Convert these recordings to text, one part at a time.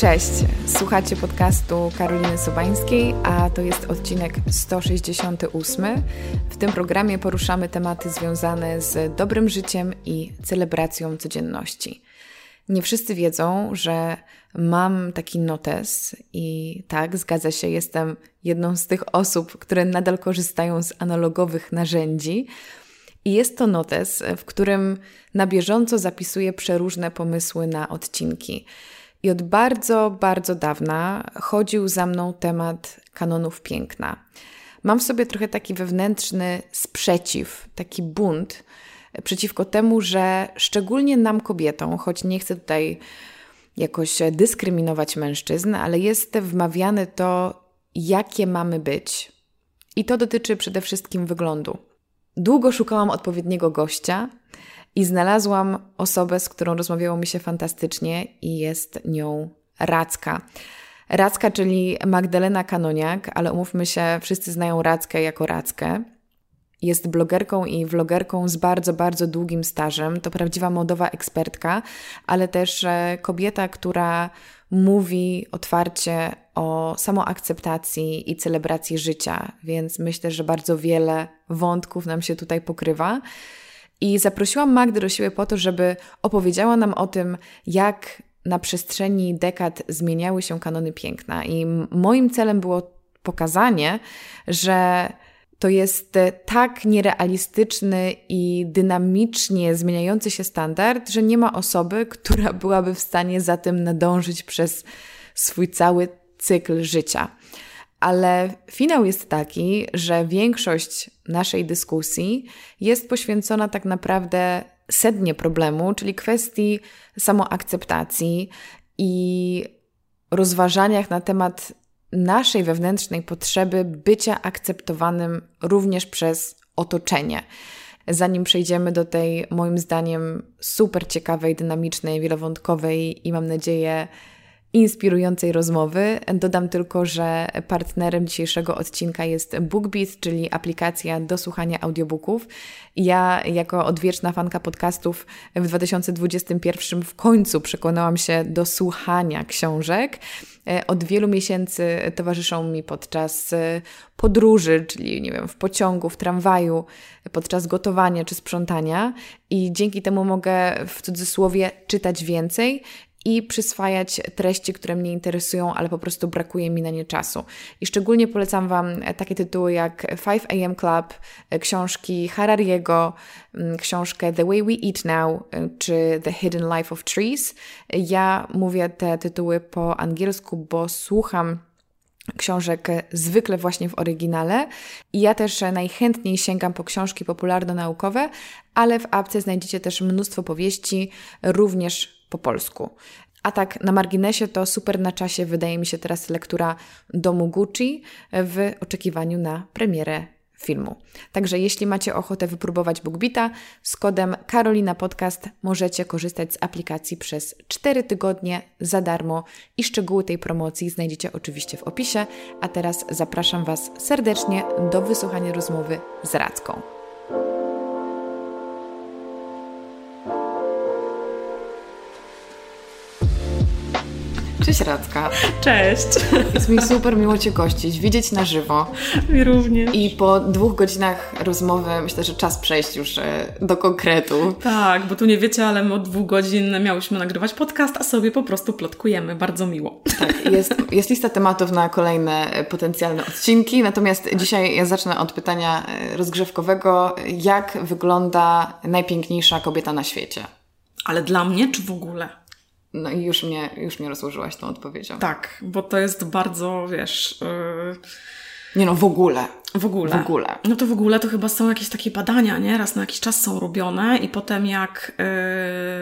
Cześć, słuchacie podcastu Karoliny Sobańskiej, a to jest odcinek 168. W tym programie poruszamy tematy związane z dobrym życiem i celebracją codzienności. Nie wszyscy wiedzą, że mam taki notes i tak, zgadza się, jestem jedną z tych osób, które nadal korzystają z analogowych narzędzi. I jest to notes, w którym na bieżąco zapisuję przeróżne pomysły na odcinki. I od bardzo, bardzo dawna chodził za mną temat kanonów piękna. Mam w sobie trochę taki wewnętrzny sprzeciw, taki bunt przeciwko temu, że szczególnie nam kobietom, choć nie chcę tutaj jakoś dyskryminować mężczyzn, ale jest wmawiane to, jakie mamy być. I to dotyczy przede wszystkim wyglądu. Długo szukałam odpowiedniego gościa, i znalazłam osobę, z którą rozmawiało mi się fantastycznie i jest nią Racka. Racka, czyli Magdalena Kanoniak, ale umówmy się, wszyscy znają Rackę jako Rackę. Jest blogerką i vlogerką z bardzo, bardzo długim stażem. To prawdziwa modowa ekspertka, ale też e, kobieta, która mówi otwarcie o samoakceptacji i celebracji życia, więc myślę, że bardzo wiele wątków nam się tutaj pokrywa. I zaprosiłam Magdę do siebie po to, żeby opowiedziała nam o tym, jak na przestrzeni dekad zmieniały się kanony piękna. I moim celem było pokazanie, że to jest tak nierealistyczny i dynamicznie zmieniający się standard, że nie ma osoby, która byłaby w stanie za tym nadążyć przez swój cały cykl życia. Ale finał jest taki, że większość naszej dyskusji jest poświęcona tak naprawdę sednie problemu, czyli kwestii samoakceptacji i rozważaniach na temat naszej wewnętrznej potrzeby bycia akceptowanym również przez otoczenie. Zanim przejdziemy do tej, moim zdaniem, super ciekawej, dynamicznej, wielowątkowej i mam nadzieję inspirującej rozmowy. Dodam tylko, że partnerem dzisiejszego odcinka jest BookBeat, czyli aplikacja do słuchania audiobooków. Ja, jako odwieczna fanka podcastów, w 2021 w końcu przekonałam się do słuchania książek. Od wielu miesięcy towarzyszą mi podczas podróży, czyli nie wiem, w pociągu, w tramwaju, podczas gotowania czy sprzątania, i dzięki temu mogę w cudzysłowie czytać więcej i przyswajać treści, które mnie interesują, ale po prostu brakuje mi na nie czasu. I szczególnie polecam Wam takie tytuły jak 5 AM Club, książki Harariego, mm, książkę The Way We Eat Now czy The Hidden Life of Trees. Ja mówię te tytuły po angielsku, bo słucham książek zwykle właśnie w oryginale. I ja też najchętniej sięgam po książki popularno-naukowe, ale w apce znajdziecie też mnóstwo powieści, również po polsku. A tak na marginesie to super na czasie wydaje mi się teraz lektura Domu Gucci w oczekiwaniu na premierę filmu. Także jeśli macie ochotę wypróbować BookBeata, z kodem Karolina Podcast możecie korzystać z aplikacji przez 4 tygodnie za darmo i szczegóły tej promocji znajdziecie oczywiście w opisie. A teraz zapraszam Was serdecznie do wysłuchania rozmowy z Radzką. Cześć Radzka. Cześć. Jest mi super miło Cię gościć, widzieć na żywo. Mi również. I po dwóch godzinach rozmowy myślę, że czas przejść już e, do konkretu. Tak, bo tu nie wiecie, ale my od dwóch godzin miałyśmy nagrywać podcast, a sobie po prostu plotkujemy. Bardzo miło. Tak, jest, jest lista tematów na kolejne e, potencjalne odcinki, natomiast dzisiaj ja zacznę od pytania e, rozgrzewkowego. Jak wygląda najpiękniejsza kobieta na świecie? Ale dla mnie, czy w ogóle? No i już mnie, już mnie rozłożyłaś tą odpowiedzią. Tak, bo to jest bardzo, wiesz... Yy... Nie no, w ogóle. W ogóle. W ogóle. No to w ogóle to chyba są jakieś takie badania, nie? Raz na jakiś czas są robione i potem jak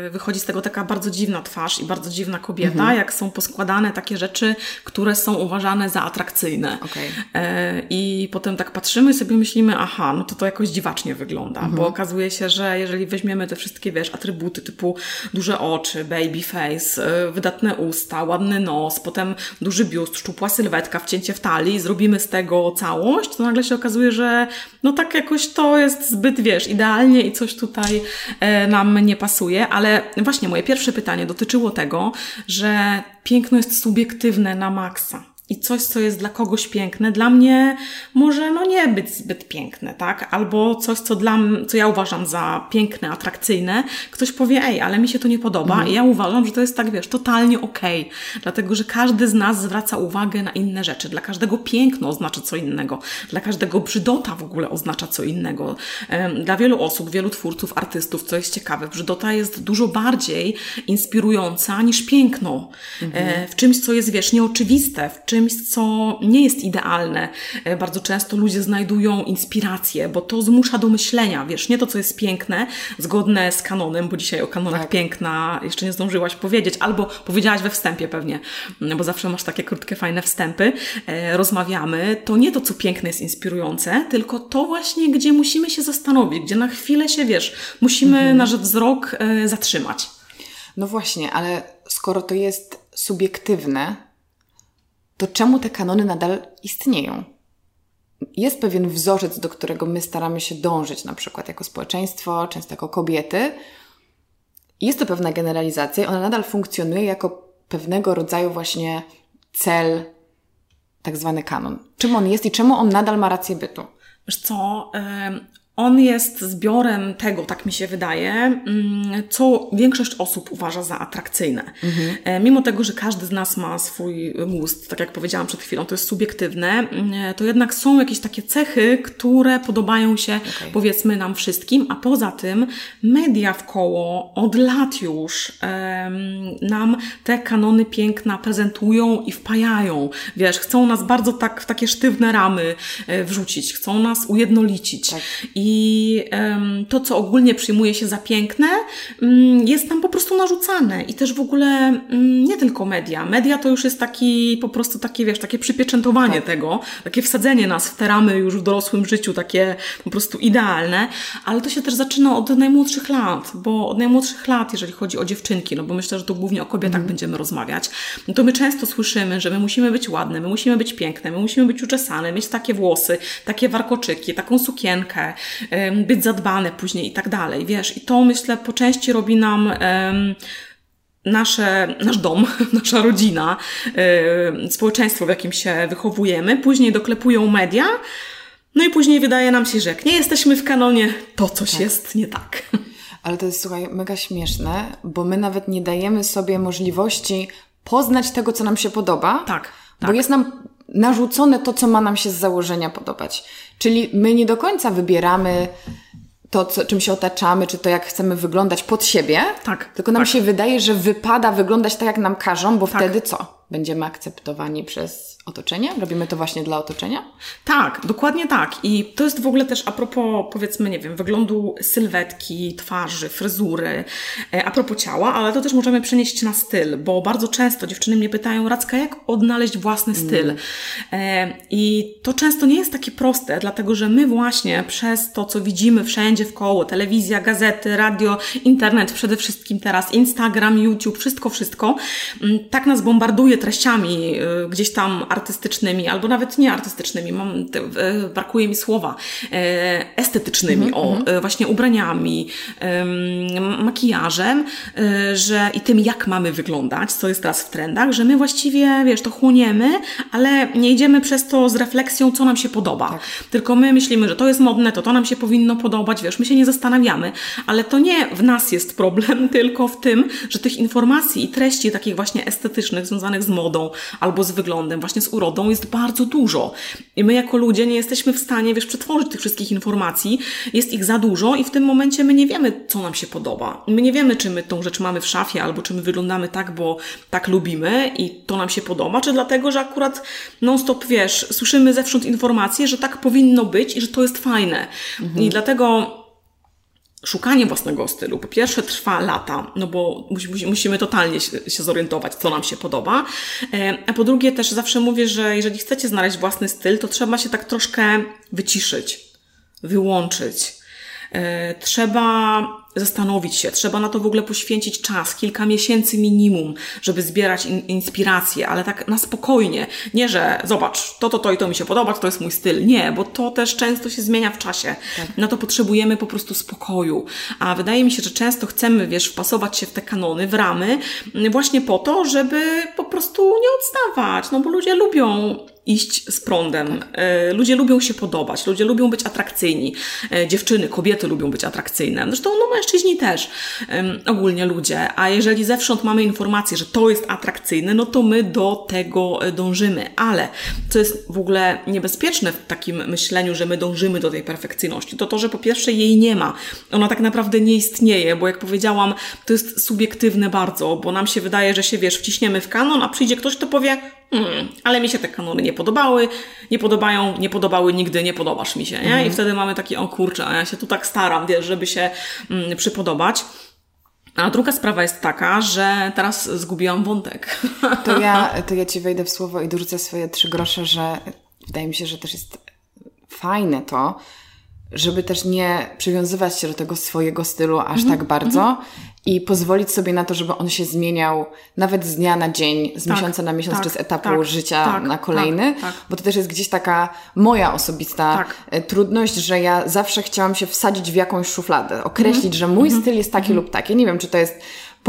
yy, wychodzi z tego taka bardzo dziwna twarz i bardzo dziwna kobieta, mhm. jak są poskładane takie rzeczy, które są uważane za atrakcyjne. Okay. Yy, I potem tak patrzymy i sobie myślimy, aha, no to to jakoś dziwacznie wygląda, mhm. bo okazuje się, że jeżeli weźmiemy te wszystkie, wiesz, atrybuty typu duże oczy, baby face, yy, wydatne usta, ładny nos, potem duży biust, szczupła sylwetka, wcięcie w talii, zrobimy z tego całość, to nagle nagle się okazuje, że no tak jakoś to jest zbyt, wiesz, idealnie i coś tutaj e, nam nie pasuje. Ale właśnie moje pierwsze pytanie dotyczyło tego, że piękno jest subiektywne na maksa i coś, co jest dla kogoś piękne, dla mnie może no nie być zbyt piękne, tak? Albo coś, co dla co ja uważam za piękne, atrakcyjne, ktoś powie, ej, ale mi się to nie podoba mhm. i ja uważam, że to jest tak, wiesz, totalnie okej, okay. dlatego, że każdy z nas zwraca uwagę na inne rzeczy. Dla każdego piękno oznacza co innego, dla każdego brzydota w ogóle oznacza co innego. Dla wielu osób, wielu twórców, artystów, co jest ciekawe, brzydota jest dużo bardziej inspirująca niż piękno. Mhm. E, w czymś, co jest, wiesz, nieoczywiste, w czymś, czymś, co nie jest idealne. E, bardzo często ludzie znajdują inspirację, bo to zmusza do myślenia, wiesz, nie to, co jest piękne, zgodne z kanonem, bo dzisiaj o kanonach tak. piękna jeszcze nie zdążyłaś powiedzieć, albo powiedziałaś we wstępie pewnie, bo zawsze masz takie krótkie, fajne wstępy, e, rozmawiamy, to nie to, co piękne jest inspirujące, tylko to właśnie, gdzie musimy się zastanowić, gdzie na chwilę się, wiesz, musimy mhm. nasz wzrok e, zatrzymać. No właśnie, ale skoro to jest subiektywne, to czemu te kanony nadal istnieją? Jest pewien wzorzec, do którego my staramy się dążyć, na przykład jako społeczeństwo, często jako kobiety. Jest to pewna generalizacja, ona nadal funkcjonuje jako pewnego rodzaju właśnie cel, tak zwany kanon. Czym on jest i czemu on nadal ma rację bytu? Wiesz co, on jest zbiorem tego, tak mi się wydaje, mm, co większość osób uważa za atrakcyjne. Mhm. Mimo tego, że każdy z nas ma swój gust, tak jak powiedziałam przed chwilą, to jest subiektywne, mm, to jednak są jakieś takie cechy, które podobają się okay. powiedzmy nam wszystkim, a poza tym media w koło od lat już nam te kanony piękna prezentują i wpajają. Wiesz, chcą nas bardzo tak w takie sztywne ramy e, wrzucić, chcą nas ujednolicić. Tak. I i um, to, co ogólnie przyjmuje się za piękne, um, jest tam po prostu narzucane. I też w ogóle um, nie tylko media. Media to już jest taki, po prostu takie, wiesz, takie przypieczętowanie tak. tego, takie wsadzenie nas w te ramy już w dorosłym życiu, takie po prostu idealne, ale to się też zaczyna od najmłodszych lat, bo od najmłodszych lat, jeżeli chodzi o dziewczynki, no bo myślę, że to głównie o kobietach mm. będziemy rozmawiać, no to my często słyszymy, że my musimy być ładne, my musimy być piękne, my musimy być uczesane, mieć takie włosy, takie warkoczyki, taką sukienkę, być zadbane później i tak dalej, wiesz. I to myślę po części robi nam nasze, nasz dom, nasza rodzina, społeczeństwo, w jakim się wychowujemy. Później doklepują media, no i później wydaje nam się, że jak nie jesteśmy w kanonie, to coś tak. jest nie tak. Ale to jest, słuchaj, mega śmieszne, bo my nawet nie dajemy sobie możliwości poznać tego, co nam się podoba. Tak. Bo tak. jest nam narzucone to, co ma nam się z założenia podobać. Czyli my nie do końca wybieramy to, co, czym się otaczamy, czy to, jak chcemy wyglądać pod siebie. Tak. Tylko nam tak. się wydaje, że wypada wyglądać tak, jak nam każą, bo tak. wtedy co? Będziemy akceptowani przez otoczenie? Robimy to właśnie dla otoczenia? Tak, dokładnie tak. I to jest w ogóle też a propos, powiedzmy, nie wiem, wyglądu sylwetki, twarzy, fryzury, e, a propos ciała, ale to też możemy przenieść na styl, bo bardzo często dziewczyny mnie pytają, Racka, jak odnaleźć własny mm. styl? Mm. I to często nie jest takie proste, dlatego że my właśnie przez to, co widzimy wszędzie w koło, telewizja, gazety, radio, internet, przede wszystkim teraz Instagram, YouTube, wszystko, wszystko, mm, tak nas bombarduje treściami y, gdzieś tam artystycznymi, albo nawet nie artystycznymi, mam, brakuje mi słowa, e, estetycznymi, mm -hmm. o, mhm. e, właśnie ubraniami, makijażem, e, że i tym, jak mamy wyglądać, co jest teraz w trendach, że my właściwie, wiesz, to chłoniemy, ale nie idziemy przez to z refleksją, co nam się podoba. Tak. Tylko my myślimy, że to jest modne, to to nam się powinno podobać, wiesz, my się nie zastanawiamy, ale to nie w nas jest problem, tylko w tym, że tych informacji i treści takich właśnie estetycznych, związanych z modą albo z wyglądem, właśnie z urodą jest bardzo dużo. I my jako ludzie nie jesteśmy w stanie, wiesz, przetworzyć tych wszystkich informacji. Jest ich za dużo i w tym momencie my nie wiemy, co nam się podoba. My nie wiemy, czy my tą rzecz mamy w szafie, albo czy my wyglądamy tak, bo tak lubimy i to nam się podoba, czy dlatego, że akurat non-stop, wiesz, słyszymy zewsząd informacje, że tak powinno być i że to jest fajne. Mhm. I dlatego szukanie własnego stylu, po pierwsze trwa lata, no bo musimy totalnie się zorientować, co nam się podoba, e, a po drugie też zawsze mówię, że jeżeli chcecie znaleźć własny styl, to trzeba się tak troszkę wyciszyć, wyłączyć. E, trzeba zastanowić się, trzeba na to w ogóle poświęcić czas, kilka miesięcy minimum, żeby zbierać in, inspiracje, ale tak na spokojnie. Nie, że zobacz, to, to, to i to mi się podoba, to jest mój styl. Nie, bo to też często się zmienia w czasie. Tak. Na to potrzebujemy po prostu spokoju. A wydaje mi się, że często chcemy, wiesz, wpasować się w te kanony, w ramy, właśnie po to, żeby po prostu nie odstawać. No bo ludzie lubią iść z prądem. E, ludzie lubią się podobać, ludzie lubią być atrakcyjni. E, dziewczyny, kobiety lubią być atrakcyjne. Zresztą no, mężczyźni też, ogólnie ludzie. A jeżeli zewsząd mamy informację, że to jest atrakcyjne, no to my do tego e, dążymy. Ale co jest w ogóle niebezpieczne w takim myśleniu, że my dążymy do tej perfekcyjności, to to, że po pierwsze jej nie ma. Ona tak naprawdę nie istnieje, bo jak powiedziałam, to jest subiektywne bardzo, bo nam się wydaje, że się wiesz, wciśniemy w kanon, a przyjdzie ktoś, kto powie, Hmm, ale mi się te kanony nie podobały, nie podobają, nie podobały nigdy, nie podobasz mi się, nie? Mhm. I wtedy mamy taki, o kurczę, a ja się tu tak staram, wiesz, żeby się mm, przypodobać. A druga sprawa jest taka, że teraz zgubiłam wątek. To ja, to ja Ci wejdę w słowo i dorzucę swoje trzy grosze, że wydaje mi się, że też jest fajne to, żeby też nie przywiązywać się do tego swojego stylu aż -hmm. tak bardzo -hmm. i pozwolić sobie na to, żeby on się zmieniał nawet z dnia na dzień, z tak, miesiąca na miesiąc, tak, czy z etapu tak, życia tak, na kolejny, tak, tak. bo to też jest gdzieś taka moja osobista e, trudność, że ja zawsze chciałam się wsadzić w jakąś szufladę, określić, -hmm. że mój mhm. styl jest taki mhm. lub taki. Nie wiem, czy to jest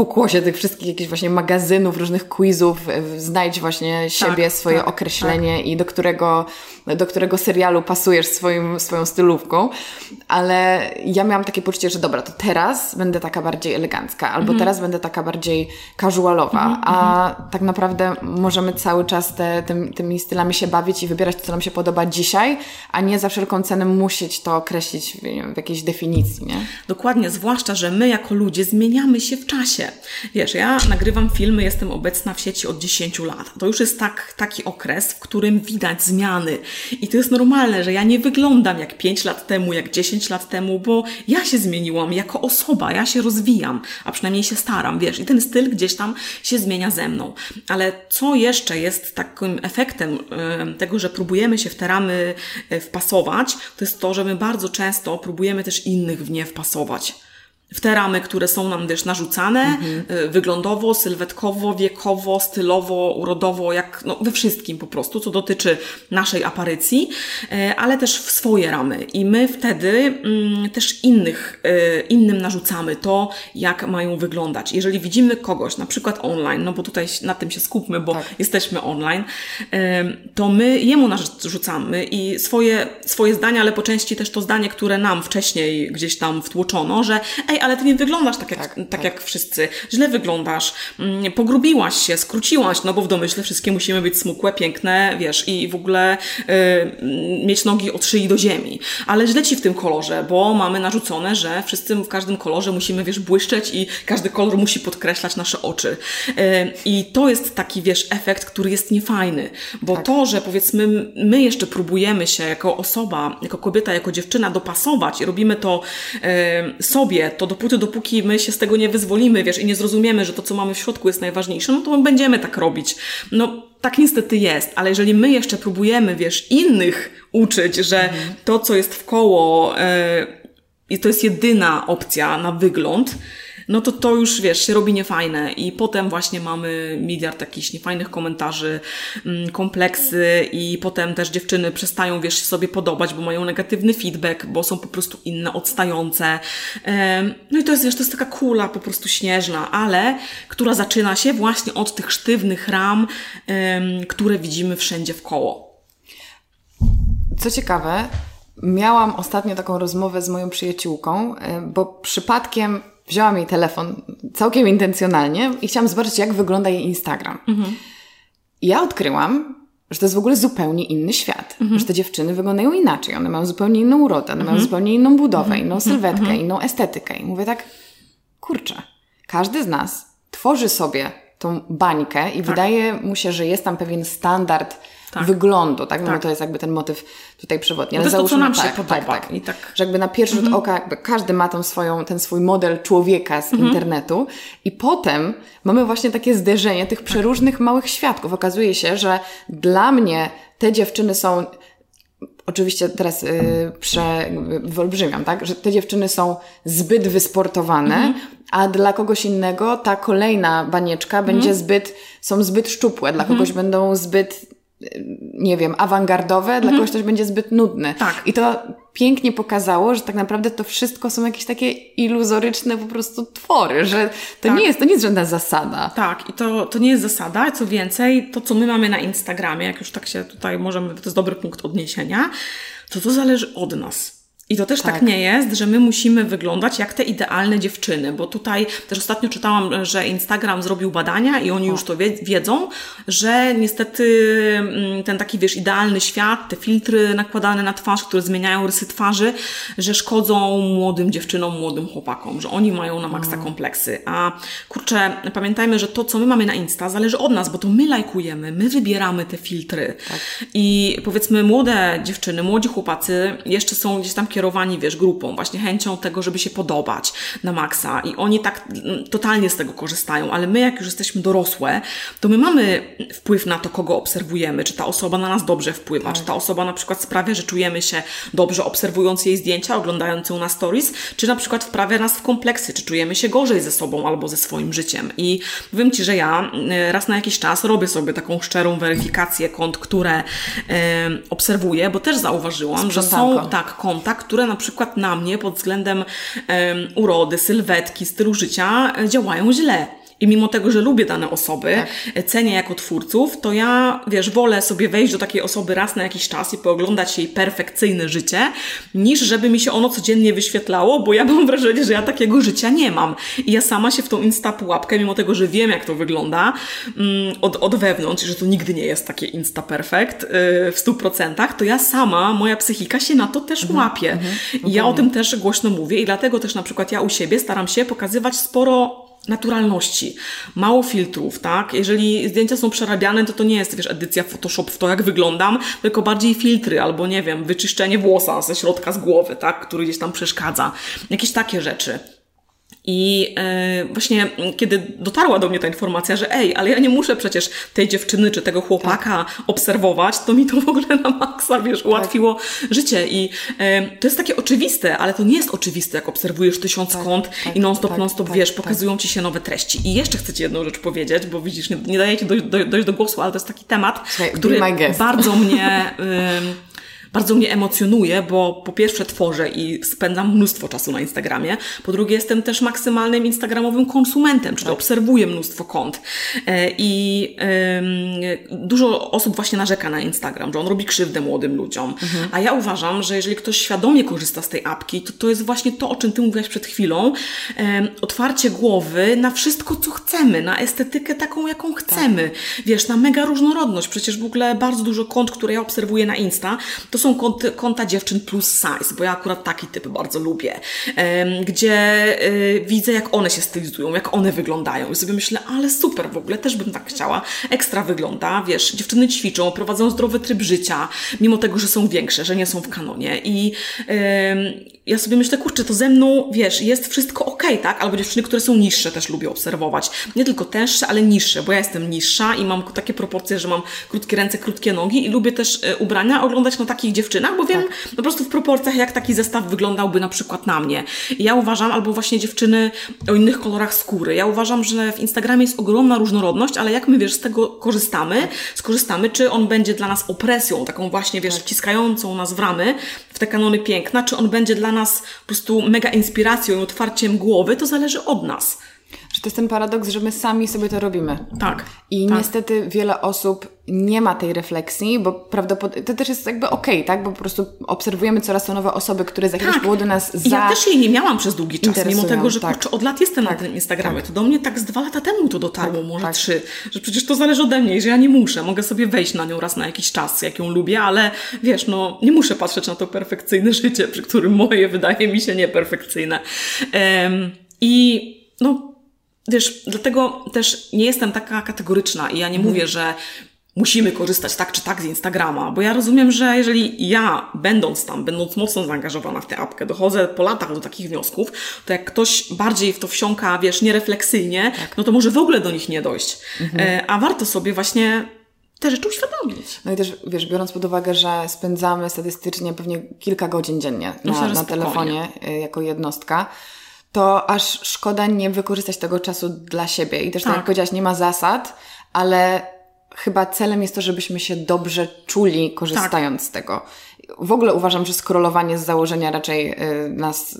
pokłosie tych wszystkich jakichś właśnie magazynów, różnych quizów, znajdź właśnie siebie, tak, swoje tak, określenie tak. i do którego, do którego serialu pasujesz swoim, swoją stylówką. Ale ja miałam takie poczucie, że dobra, to teraz będę taka bardziej elegancka, albo mm. teraz będę taka bardziej casualowa, mm, a mm. tak naprawdę możemy cały czas te, tym, tymi stylami się bawić i wybierać to, co nam się podoba dzisiaj, a nie za wszelką cenę musieć to określić w, w jakiejś definicji, nie? Dokładnie, zwłaszcza, że my jako ludzie zmieniamy się w czasie. Wiesz, ja nagrywam filmy, jestem obecna w sieci od 10 lat. To już jest tak, taki okres, w którym widać zmiany. I to jest normalne, że ja nie wyglądam jak 5 lat temu, jak 10 lat temu, bo ja się zmieniłam jako osoba, ja się rozwijam, a przynajmniej się staram, wiesz, i ten styl gdzieś tam się zmienia ze mną. Ale co jeszcze jest takim efektem tego, że próbujemy się w te ramy e, wpasować, to jest to, że my bardzo często próbujemy też innych w nie wpasować w te ramy, które są nam też narzucane, mhm. Y, wyglądowo, sylwetkowo, wiekowo, stylowo, urodowo, jak no, we wszystkim po prostu, co dotyczy naszej aparycji, y, ale też w swoje ramy. I my wtedy mm, też innych, y, innym narzucamy to, jak mają wyglądać. Jeżeli widzimy kogoś, na przykład online, no bo tutaj na tym się skupmy, bo tak. jesteśmy online, to my jemu narzucamy i swoje, swoje zdania, ale po części też to zdanie, które nam wcześniej gdzieś tam wtłoczono, że ej, ale ty nie wyglądasz tak jak, tak, tak, tak. jak wszyscy, źle wyglądasz, mm, pogrubiłaś się, skróciłaś, no bo w domyśle wszystkie musimy być smukłe, piękne, wiesz, i w ogóle y, mieć nogi od szyi do ziemi. Ale źle ci w tym kolorze, bo mamy narzucone, że wszyscy w każdym kolorze musimy, wiesz, błyszczeć i każdy kolor musi podkreślać nasze oczy. Y, I to jest taki, wiesz, efekt, który jest niefajny, bo tak. to, że powiedzmy my jeszcze próbujemy się jako osoba, jako kobieta, jako dziewczyna dopasować i robimy to y, sobie, to dopóty, dopóki my się z tego nie wyzwolimy, wiesz, i nie zrozumiemy, że to, co mamy w środku jest najważniejsze, no to my będziemy tak robić. No, tak niestety jest, ale jeżeli my jeszcze próbujemy, wiesz, innych uczyć, że to, co jest w koło, yy, to jest jedyna opcja na wygląd, no to to już, wiesz, się robi niefajne i potem właśnie mamy miliard jakichś niefajnych komentarzy, mm, kompleksy i potem też dziewczyny przestają, wiesz, sobie podobać, bo mają negatywny feedback, bo są po prostu inne, odstające. No i to jest, wiesz, to jest taka kula po prostu śnieżna, ale która zaczyna się właśnie od tych sztywnych ram, które widzimy wszędzie w koło. Co ciekawe, miałam ostatnio taką rozmowę z moją przyjaciółką, bo przypadkiem wzięłam jej telefon całkiem intencjonalnie i chciałam zobaczyć, jak wygląda jej Instagram. Mhm. I ja odkryłam, że to jest w ogóle zupełnie inny świat. Mhm. Że te dziewczyny wyglądają inaczej. One mają zupełnie inną urodę, one mhm. mają zupełnie inną budowę, mhm. inną sylwetkę, mhm. inną estetykę. I mówię tak, kurczę, każdy z nas tworzy sobie tą bańkę i tak. wydaje mu się, że jest tam pewien standard tak. wyglądu, tak? No tak. to jest jakby ten motyw tutaj przewodni. Ale to jest to, co nam tak, się podoba. Tak, tak. I tak. Że jakby na pierwszy rzut mhm. oka jakby każdy ma tą swoją, ten swój model człowieka z mhm. internetu i potem mamy właśnie takie zderzenie tych przeróżnych małych świadków. Okazuje się, że dla mnie te dziewczyny są oczywiście teraz y, prze, wyolbrzymiam, tak, że te dziewczyny są zbyt wysportowane, mhm. a dla kogoś innego ta kolejna banieczka mhm. będzie zbyt, są zbyt szczupłe, dla mhm. kogoś będą zbyt nie wiem, awangardowe, mhm. dla kogoś też będzie zbyt nudne. Tak. I to pięknie pokazało, że tak naprawdę to wszystko są jakieś takie iluzoryczne po prostu twory, że to tak. nie jest, to nie jest żadna zasada. Tak, i to, to nie jest zasada, co więcej, to co my mamy na Instagramie, jak już tak się tutaj możemy, to jest dobry punkt odniesienia, to to zależy od nas. I to też tak. tak. nie jest, że my musimy wyglądać jak te idealne dziewczyny, bo tutaj też ostatnio czytałam, że Instagram zrobił badania i oni o. już to wiedzą, że niestety mm, ten taki, wiesz, idealny świat, te filtry nakładane na twarz, które zmieniają rysy twarzy, że szkodzą młodym dziewczynom, młodym chłopakom, że oni mają na maksa mm. kompleksy. A kurczę, pamiętajmy, że to, co my mamy na Insta, zależy od nas, bo to my lajkujemy, my wybieramy te filtry. Tak. I powiedzmy, młode dziewczyny, młodzi chłopacy jeszcze są gdzieś tam kierowani kierowani, wiesz, grupą, właśnie chęcią tego, żeby się podobać na maksa. I oni tak mm, totalnie z tego korzystają, ale my jak już jesteśmy dorosłe, to my mamy wpływ na to, kogo obserwujemy, czy ta osoba na nas dobrze wpływa, tak. czy ta osoba na przykład sprawia, że czujemy się dobrze obserwując jej zdjęcia, oglądając ją na stories, czy na przykład wprawia nas w kompleksy, czy czujemy się gorzej ze sobą albo ze swoim życiem. I powiem Ci, że ja mm, raz na jakiś czas robię sobie taką szczerą weryfikację kont, które e, obserwuję, bo też zauważyłam, że są tak konta, które na przykład na mnie pod względem um, urody, sylwetki, stylu życia e, działają źle. I mimo tego, że lubię dane osoby, tak. cenię jako twórców, to ja, wiesz, wolę sobie wejść do takiej osoby raz na jakiś czas i pooglądać jej perfekcyjne życie, niż żeby mi się ono codziennie wyświetlało, bo ja mam wrażenie, że ja takiego życia nie mam. I ja sama się w tą insta pułapkę, mimo tego, że wiem, jak to wygląda mm, od, od wewnątrz, że to nigdy nie jest takie insta perfect yy, w stu procentach, to ja sama, moja psychika się na to też mhm. łapie. Mhm. I ja o tym też głośno mówię i dlatego też na przykład ja u siebie staram się pokazywać sporo naturalności, mało filtrów, tak? Jeżeli zdjęcia są przerabiane, to to nie jest, wiesz, edycja Photoshop w to, jak wyglądam, tylko bardziej filtry albo, nie wiem, wyczyszczenie włosa ze środka z głowy, tak? Który gdzieś tam przeszkadza. Jakieś takie rzeczy. I e, właśnie kiedy dotarła do mnie ta informacja, że ej, ale ja nie muszę przecież tej dziewczyny czy tego chłopaka tak. obserwować, to mi to w ogóle na maksa, wiesz, ułatwiło tak. życie. I e, to jest takie oczywiste, ale to nie jest oczywiste, jak obserwujesz tysiąc tak, kont tak, i non-stop, tak, non-stop, tak, wiesz, pokazują ci się nowe treści. I jeszcze chcę ci jedną rzecz powiedzieć, bo widzisz, nie, nie daję ci dojść do, do, do głosu, ale to jest taki temat, który bardzo mnie... Bardzo mnie emocjonuje, bo po pierwsze tworzę i spędzam mnóstwo czasu na Instagramie, po drugie jestem też maksymalnym instagramowym konsumentem, czyli tak. obserwuję mnóstwo kont. E, I dużo osób właśnie narzeka na Instagram, że on robi krzywdę młodym ludziom. Mhm. A ja uważam, że jeżeli ktoś świadomie korzysta z tej apki, to to jest właśnie to, o czym ty mówiłaś przed chwilą. otwarcie głowy na wszystko, co chcemy, na estetykę taką, jaką chcemy. Tak. Wiesz, na mega różnorodność. Przecież w ogóle bardzo dużo kont, które ja obserwuję na Insta, to są konty, konta dziewczyn plus size, bo ja akurat taki typ bardzo lubię, gdzie y, widzę, jak one się stylizują, jak one wyglądają i sobie myślę, ale super, w ogóle też bym tak chciała. Ekstra wygląda, wiesz, dziewczyny ćwiczą, prowadzą zdrowy tryb życia, mimo tego, że są większe, że nie są w kanonie i ja sobie myślę, kurczę, to ze mną, wiesz, jest wszystko ok, tak? Albo dziewczyny, które są niższe też lubię obserwować. Nie tylko tęższe, ale niższe, bo ja jestem niższa i mam takie proporcje, że mam krótkie ręce, krótkie nogi i lubię też e, ubrania oglądać na takich dziewczynach, bo wiem tak. po prostu w proporcjach, jak taki zestaw wyglądałby na przykład na mnie. I ja uważam, albo właśnie dziewczyny o innych kolorach skóry. Ja uważam, że w Instagramie jest ogromna różnorodność, ale jak my, wiesz, z tego korzystamy, skorzystamy, czy on będzie dla nas opresją, taką właśnie, wiesz, tak. wciskającą nas w ramy, w te kanony piękna, czy on będzie dla nas po prostu mega inspiracją i otwarciem głowy, to zależy od nas. Że to jest ten paradoks, że my sami sobie to robimy. Tak. I tak. niestety wiele osób nie ma tej refleksji, bo prawdopodobnie to też jest jakby okej, okay, tak? Bo po prostu obserwujemy coraz to nowe osoby, które za chwilę tak. do nas za... Ja też jej nie miałam przez długi czas, mimo tego, że tak. kurczę, od lat jestem tak. na tym Instagramie. Tak. To do mnie tak z dwa lata temu to dotarło, tak, może tak. trzy, że przecież to zależy ode mnie, że ja nie muszę. Mogę sobie wejść na nią raz na jakiś czas, jak ją lubię, ale wiesz, no nie muszę patrzeć na to perfekcyjne życie, przy którym moje wydaje mi się nieperfekcyjne. Um, I no Wiesz, dlatego też nie jestem taka kategoryczna i ja nie mhm. mówię, że musimy korzystać tak czy tak z Instagrama, bo ja rozumiem, że jeżeli ja, będąc tam, będąc mocno zaangażowana w tę apkę, dochodzę po latach do takich wniosków, to jak ktoś bardziej w to wsiąka, wiesz, nierefleksyjnie, tak. no to może w ogóle do nich nie dojść. Mhm. E, a warto sobie właśnie te rzeczy uświadomić. No i też, wiesz, biorąc pod uwagę, że spędzamy statystycznie pewnie kilka godzin dziennie na, na telefonie y, jako jednostka, to aż szkoda nie wykorzystać tego czasu dla siebie. I też tak, Tak. jak powiedziałaś, nie ma zasad, ale chyba celem jest to, żebyśmy się dobrze czuli korzystając z tego. W ogóle uważam, że scrollowanie z założenia raczej y, nas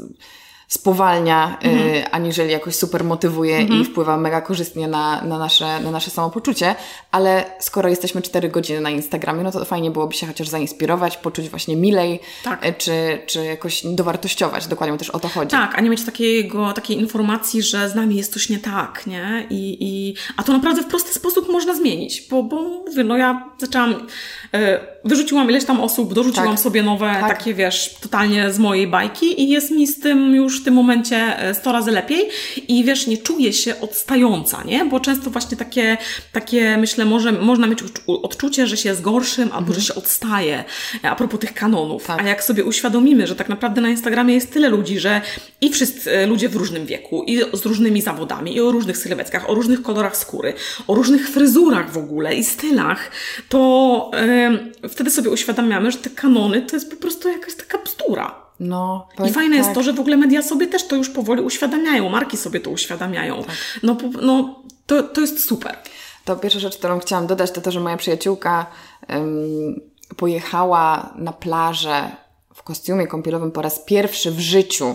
spowalnia, y, aniżeli jakoś super motywuje i wpływa mega korzystnie na, na, nasze, na nasze samopoczucie, ale skoro jesteśmy 4 godziny na Instagramie, no to fajnie byłoby się chociaż zainspirować, poczuć właśnie milej, Tak. y, czy, czy jakoś dowartościować, dokładnie też o to chodzi. Tak, a nie mieć takiego, takiej informacji, że z nami jest coś nie tak, nie? I, i, a to naprawdę w prosty sposób można zmienić, bo, bo mówię, no ja zaczęłam, e, wyrzuciłam ileś tam osób, dorzuciłam Tak. sobie nowe, Tak. takie wiesz, totalnie z mojej bajki i jest mi z tym już w tym momencie e, 100 razy lepiej i wiesz, nie czuję się odstająca, nie? Bo często właśnie takie, takie myślę, może, można mieć odczucie, że się jest gorszym albo że się odstaje, a propos tych kanonów. Tak. A jak sobie uświadomimy, że tak naprawdę na Instagramie jest tyle ludzi, że i wszyscy e, ludzie w różnym wieku, i z różnymi zawodami, i o różnych sylwetkach, o różnych kolorach skóry, o różnych fryzurach w ogóle i stylach, to em, wtedy sobie uświadamiamy, że te kanony to jest po prostu jakaś taka bzdura. No, I fajne jest tak. to, że w ogóle media sobie też to już powoli uświadamiają, marki sobie to uświadamiają. Tak. No, no to, to jest super. To pierwsza rzecz, którą chciałam dodać, to to, że moja przyjaciółka em, pojechała na plażę w kostiumie kąpielowym po raz pierwszy w życiu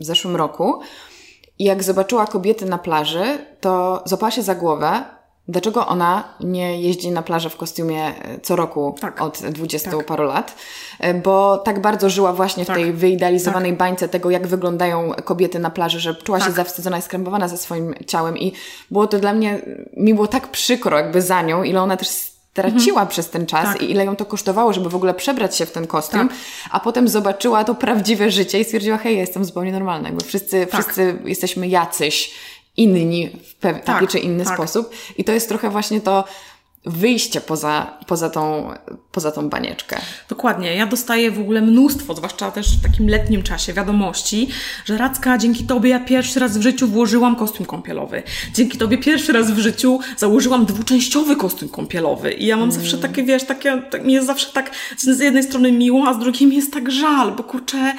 w zeszłym roku. I jak zobaczyła kobiety na plaży, to złapała się za głowę, dlaczego ona nie jeździ na plażę w kostiumie e, co roku Tak. od 20 paru lat. E, Bo tak bardzo żyła właśnie w Tak. tej wyidealizowanej bańce tego, jak wyglądają kobiety na plaży, że czuła się Tak. zawstydzona i skrępowana ze swoim ciałem. I było to dla mnie, mi było tak przykro jakby za nią, ile ona też straciła przez ten czas Tak. i ile ją to kosztowało, żeby w ogóle przebrać się w ten kostium, Tak. a potem zobaczyła to prawdziwe życie i stwierdziła, hej, ja jestem zupełnie normalna. Jakby wszyscy, Tak. wszyscy jesteśmy jacyś inni w pew- taki Tak, czy inny tak. sposób. I to jest trochę właśnie to wyjście poza, poza, tą, poza tą banieczkę. Dokładnie. Ja dostaję w ogóle mnóstwo, zwłaszcza też w takim letnim czasie, wiadomości, że Radzka, dzięki Tobie ja pierwszy raz w życiu włożyłam kostium kąpielowy. Dzięki Tobie pierwszy raz w życiu założyłam dwuczęściowy kostium kąpielowy. I ja mam zawsze takie, wiesz, takie, tak, mi jest zawsze tak z jednej strony miło, a z drugiej mi jest tak żal, bo kurczę, e,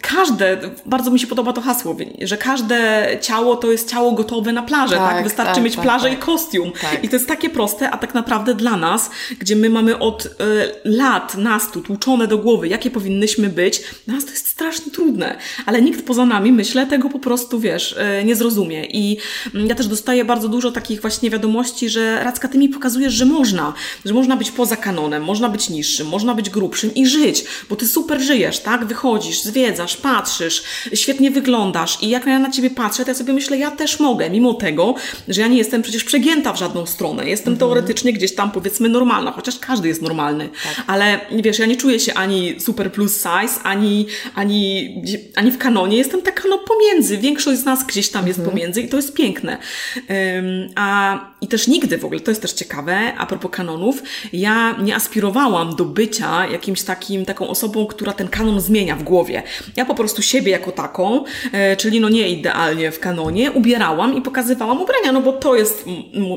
każde, bardzo mi się podoba to hasło, że każde ciało to jest ciało gotowe na plażę, tak? Tak, Wystarczy tak, mieć tak, plażę tak. i kostium. Tak. I to jest takie proste, a tak naprawdę dla nas, gdzie my mamy od e, lat nas tu tłuczone do głowy, jakie powinnyśmy być, dla nas to jest strasznie trudne, ale nikt poza nami, myślę, tego po prostu, wiesz, e, nie zrozumie. I mm, ja też dostaję bardzo dużo takich właśnie wiadomości, że Racka, ty mi pokazujesz, że można, że można być poza kanonem, można być niższym, można być grubszym i żyć, bo ty super żyjesz, tak? Wychodzisz, zwiedzasz, patrzysz, świetnie wyglądasz i jak ja na ciebie patrzę, to ja sobie myślę, ja też mogę, mimo tego, że ja nie jestem przecież przegięta w żadną stronę. Jestem teoretycznie gdzieś tam powiedzmy normalna, chociaż każdy jest normalny. Ale wiesz, ja nie czuję się ani super plus size, ani, ani, ani w kanonie. Jestem taka no pomiędzy. Większość z nas gdzieś tam jest pomiędzy i to jest piękne. Ym, a i też nigdy w ogóle, to jest też ciekawe, a propos kanonów, ja nie aspirowałam do bycia jakimś takim, taką osobą, która ten kanon zmienia w głowie. Ja po prostu siebie jako taką, e, czyli no nie idealnie w kanonie, ubierałam i pokazywałam ubrania, no bo to jest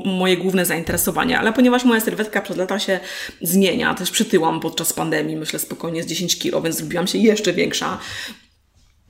moje główne zainteresowanie, ale ponieważ moja sylwetka przez lata się zmienia, też przytyłam podczas pandemii, myślę spokojnie z 10 kilo, więc zrobiłam się jeszcze większa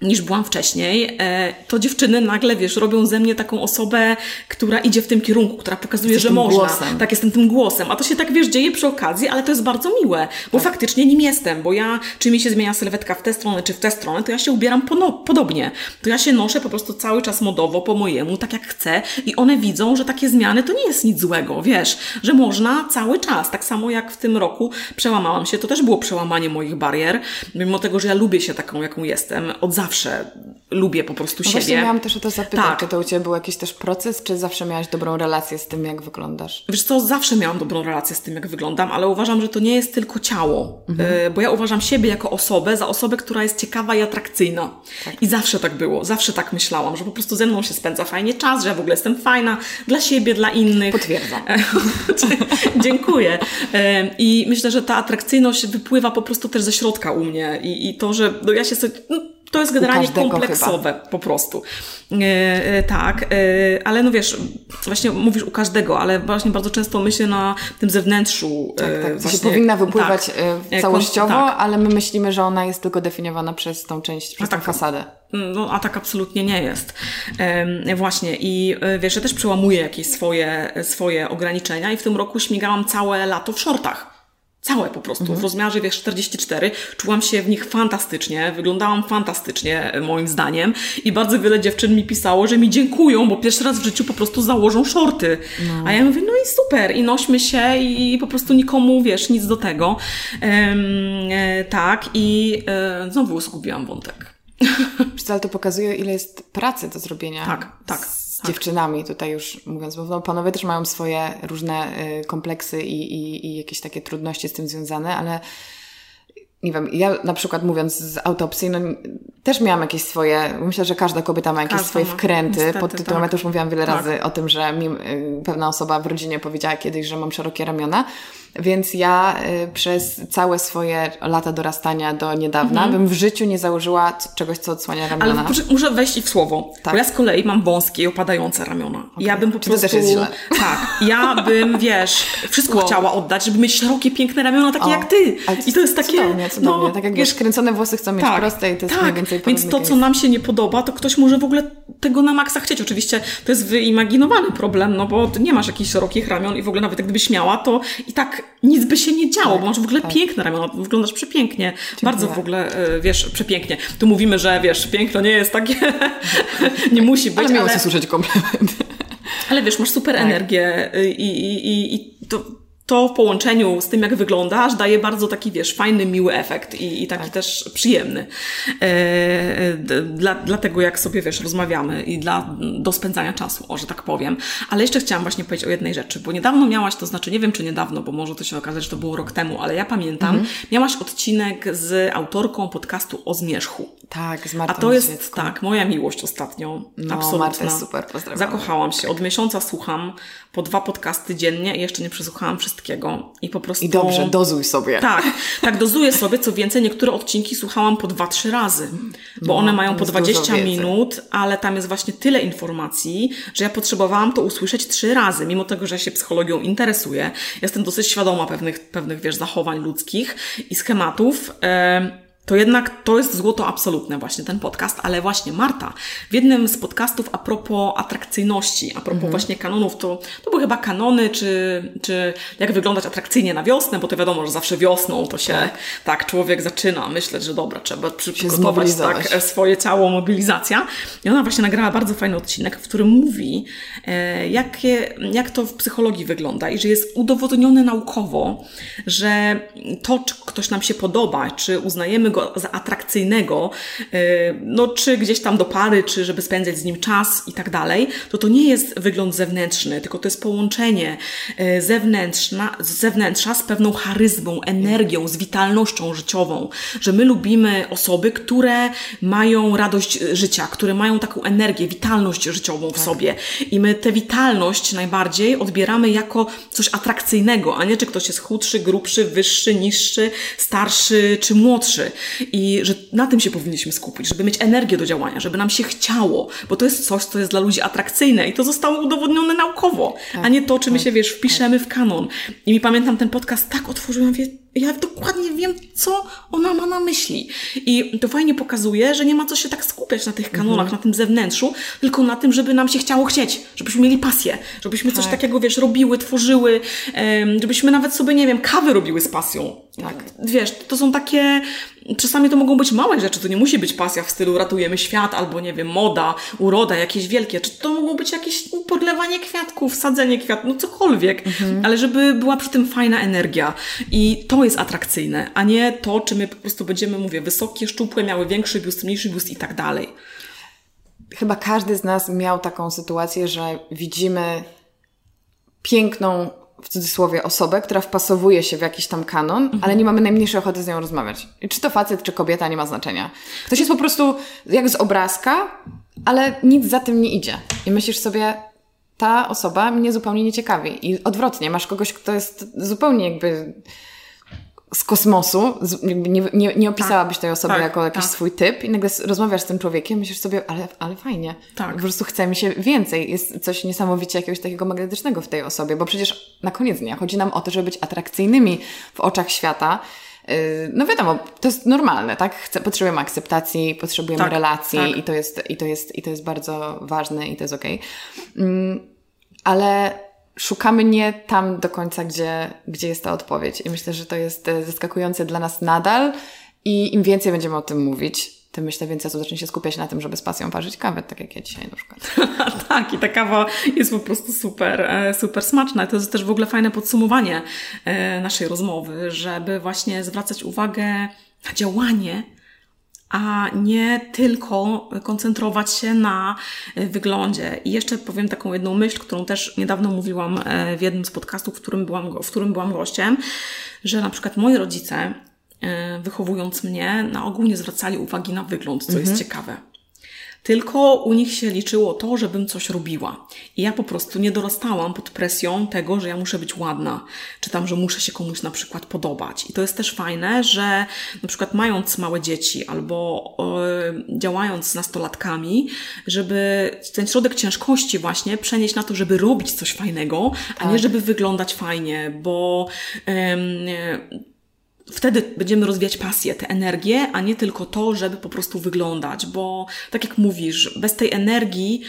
niż byłam wcześniej, e, to dziewczyny nagle, wiesz, robią ze mnie taką osobę, która idzie w tym kierunku, która pokazuje, Jesteś że można. głosem. Tak, jestem tym głosem. A to się tak, wiesz, dzieje przy okazji, ale to jest bardzo miłe, bo Tak. faktycznie nim jestem, bo ja, czy mi się zmienia sylwetka w tę stronę, czy w tę stronę, to ja się ubieram podobnie. To ja się noszę po prostu cały czas modowo, po mojemu, tak jak chcę i one widzą, że takie zmiany to nie jest nic złego, wiesz, że można cały czas. Tak samo jak w tym roku przełamałam się, to też było przełamanie moich barier, mimo tego, że ja lubię się taką, jaką jestem, od zawsze lubię po prostu No właśnie siebie. miałam też o to zapytać, Tak. czy to u Ciebie był jakiś też proces, czy zawsze miałaś dobrą relację z tym, jak wyglądasz? Wiesz co, zawsze miałam dobrą relację z tym, jak wyglądam, ale uważam, że to nie jest tylko ciało, Mhm. Y, bo ja uważam siebie jako osobę za osobę, która jest ciekawa i atrakcyjna. Tak. I zawsze tak było, zawsze tak myślałam, że po prostu ze mną się spędza fajnie czas, że ja w ogóle jestem fajna dla siebie, dla innych. Potwierdzam. Dziękuję. E, I myślę, że ta atrakcyjność wypływa po prostu też ze środka u mnie i, i to, że no ja się sobie, no, to jest generalnie kompleksowe chyba. po prostu. E, e, tak, e, ale no wiesz, właśnie mówisz u każdego, ale właśnie bardzo często myślę na tym zewnętrzu. Tak, tak. Właśnie, się powinna wypływać tak, całościowo, tak. ale my myślimy, że ona jest tylko definiowana przez tą część, przez tą tak, fasadę. No, a tak absolutnie nie jest. właśnie i wiesz, ja też przełamuję jakieś swoje, swoje ograniczenia i w tym roku śmigałam całe lato w shortach. Całe po prostu, mhm. w rozmiarze wiesz 44. Czułam się w nich fantastycznie, wyglądałam fantastycznie moim zdaniem i bardzo wiele dziewczyn mi pisało, że mi dziękują, bo pierwszy raz w życiu po prostu założą shorty. No. A ja mówię, no i super, i nośmy się i po prostu nikomu, wiesz, nic do tego. Ehm, e, tak, i e, znowu zgubiłam wątek. Ale to pokazuje, ile jest pracy do zrobienia. Tak, tak tak. dziewczynami, tutaj już mówiąc, bo no, panowie też mają swoje różne y, kompleksy i, i, i jakieś takie trudności z tym związane, ale nie wiem, ja na przykład mówiąc z autopsji, no też miałam jakieś swoje, myślę, że każda kobieta ma jakieś każda swoje wkręty niestety, pod tytułem, tak. ja też mówiłam wiele tak. razy o tym, że mi y, pewna osoba w rodzinie powiedziała kiedyś, że mam szerokie ramiona, więc ja y, przez całe swoje lata dorastania do niedawna mhm. bym w życiu nie założyła czegoś, co odsłania ramiona. Ale muszę wejść w słowo. Tak. Bo ja z kolei mam wąskie i opadające ramiona. Okay. Ja bym po Czy prostu... to też jest źle. Tak. Ja bym, wiesz, wszystko wow. chciała oddać, żeby mieć szerokie, piękne ramiona, takie o. jak ty. I to jest takie... Cudownie, cudownie. No, tak jak wiesz, kręcone włosy chcą mieć tak, proste i to jest tak. najwięcej Więc to, co nam się nie podoba, to ktoś może w ogóle tego na maksa chcieć. Oczywiście to jest wyimaginowany problem, no bo nie masz jakichś szerokich ramion i w ogóle nawet gdybyś miała, to i tak nic by się nie działo, tak, bo masz w ogóle tak. piękne ramiona, wyglądasz przepięknie. Dziękuję. Bardzo w ogóle, e, wiesz, przepięknie. Tu mówimy, że wiesz, piękno nie jest takie, nie musi być. Ale miło ale... słyszeć komplement. Ale wiesz, masz super tak. energię i, i, i, i to to w połączeniu z tym, jak wyglądasz, daje bardzo taki, wiesz, fajny, miły efekt i, i taki tak. też przyjemny. E, dla, dla tego, jak sobie, wiesz, rozmawiamy i dla, do spędzania czasu, o, że tak powiem. Ale jeszcze chciałam właśnie powiedzieć o jednej rzeczy, bo niedawno miałaś, to znaczy, nie wiem, czy niedawno, bo może to się okazać, że to było rok temu, ale ja pamiętam, mhm. miałaś odcinek z autorką podcastu o zmierzchu. Tak, z Martą A to jest, tak, moja miłość ostatnio. No, absolutna. Marta jest super, pozdrawiam. Zakochałam się. Od miesiąca słucham po dwa podcasty dziennie i jeszcze nie przesłuchałam wszystkiego. I po prostu... I dobrze, dozuj sobie. Tak, tak, dozuję sobie. Co więcej, niektóre odcinki słuchałam po dwa, trzy razy. Bo no, one mają po 20 minut, ale tam jest właśnie tyle informacji, że ja potrzebowałam to usłyszeć trzy razy. Mimo tego, że się psychologią interesuję. Jestem dosyć świadoma pewnych, pewnych wiesz, zachowań ludzkich i schematów. Yy, to jednak to jest złoto absolutne właśnie ten podcast, ale właśnie Marta w jednym z podcastów a propos atrakcyjności, a propos mhm. właśnie kanonów, to, to były chyba kanony, czy, czy jak wyglądać atrakcyjnie na wiosnę, bo to wiadomo, że zawsze wiosną to się tak, tak człowiek zaczyna myśleć, że dobra, trzeba przygotować tak, swoje ciało, mobilizacja. I ona właśnie nagrała bardzo fajny odcinek, w którym mówi, e, jakie, jak to w psychologii wygląda i że jest udowodnione naukowo, że to, czy ktoś nam się podoba, czy uznajemy za atrakcyjnego, e, no czy gdzieś tam do pary, czy żeby spędzać z nim czas i tak dalej, to to nie jest wygląd zewnętrzny, tylko to jest połączenie e, zewnętrzna, z zewnętrza z pewną charyzmą, energią, z witalnością życiową, że my lubimy osoby, które mają radość życia, które mają taką energię, witalność życiową w tak. sobie i my tę witalność najbardziej odbieramy jako coś atrakcyjnego, a nie czy ktoś jest chudszy, grubszy, wyższy, niższy, starszy czy młodszy. I że na tym się powinniśmy skupić, żeby mieć energię do działania, żeby nam się chciało, bo to jest coś, co jest dla ludzi atrakcyjne i to zostało udowodnione naukowo, tak, a nie to, czy my tak, się, wiesz, wpiszemy tak. w kanon. I mi pamiętam ten podcast tak otworzyłam, wie, ja dokładnie wiem, co ona ma na myśli. I to fajnie pokazuje, że nie ma co się tak skupiać na tych kanonach, mhm. na tym zewnętrzu, tylko na tym, żeby nam się chciało chcieć, żebyśmy mieli pasję, żebyśmy tak. coś takiego, wiesz, robiły, tworzyły, żebyśmy nawet sobie, nie wiem, kawy robiły z pasją. Tak. Wiesz, to są takie czasami to mogą być małe rzeczy, to nie musi być pasja w stylu ratujemy świat, albo nie wiem, moda, uroda, jakieś wielkie, czy to mogło być jakieś podlewanie kwiatków, sadzenie kwiatów, no cokolwiek, mhm. ale żeby była przy tym fajna energia i to jest atrakcyjne, a nie to, czy my po prostu będziemy, mówię, wysokie, szczupłe, miały większy biust, mniejszy biust i tak dalej. Chyba każdy z nas miał taką sytuację, że widzimy piękną w cudzysłowie osobę, która wpasowuje się w jakiś tam kanon, mhm. ale nie mamy najmniejszej ochoty z nią rozmawiać. I czy to facet, czy kobieta, nie ma znaczenia. Ktoś jest po prostu jak z obrazka, ale nic za tym nie idzie. I myślisz sobie, ta osoba mnie zupełnie nie ciekawi. I odwrotnie, masz kogoś, kto jest zupełnie jakby z kosmosu, z, nie, nie, nie opisałabyś tak, tej osoby tak, jako jakiś tak. swój typ i nagle rozmawiasz z tym człowiekiem, myślisz sobie, ale, ale fajnie. Tak. Po prostu chce mi się więcej. Jest coś niesamowicie jakiegoś takiego magnetycznego w tej osobie, bo przecież na koniec dnia chodzi nam o to, żeby być atrakcyjnymi w oczach świata. Yy, No wiadomo, to jest normalne, tak? Potrzebujemy akceptacji, potrzebujemy Tak, relacji tak. i, to jest, i, to jest, i to jest bardzo ważne i to jest okej. Mm, ale szukamy nie tam do końca, gdzie, gdzie jest ta odpowiedź. I myślę, że to jest e, zaskakujące dla nas nadal. I im więcej będziemy o tym mówić, tym myślę, więcej osób zacznie się skupiać na tym, żeby z pasją parzyć kawę, tak jak ja dzisiaj na przykład. tak, i ta kawa jest po prostu super, e, super smaczna. To jest też w ogóle fajne podsumowanie e, naszej rozmowy, żeby właśnie zwracać uwagę na działanie, a nie tylko koncentrować się na e, wyglądzie. I jeszcze powiem taką jedną myśl, którą też niedawno mówiłam e, w jednym z podcastów, w którym byłam, w którym byłam gościem, że na przykład moi rodzice, e, wychowując mnie, na ogół nie zwracali uwagi na wygląd, co jest ciekawe. Tylko u nich się liczyło to, żebym coś robiła. I ja po prostu nie dorastałam pod presją tego, że ja muszę być ładna, czy tam, że muszę się komuś na przykład podobać. I to jest też fajne, że na przykład mając małe dzieci albo e, działając z nastolatkami, żeby ten środek ciężkości właśnie przenieść na to, żeby robić coś fajnego, a nie żeby wyglądać fajnie, bo e, wtedy będziemy rozwijać pasję, tę energię, a nie tylko to, żeby po prostu wyglądać, bo tak jak mówisz, bez tej energii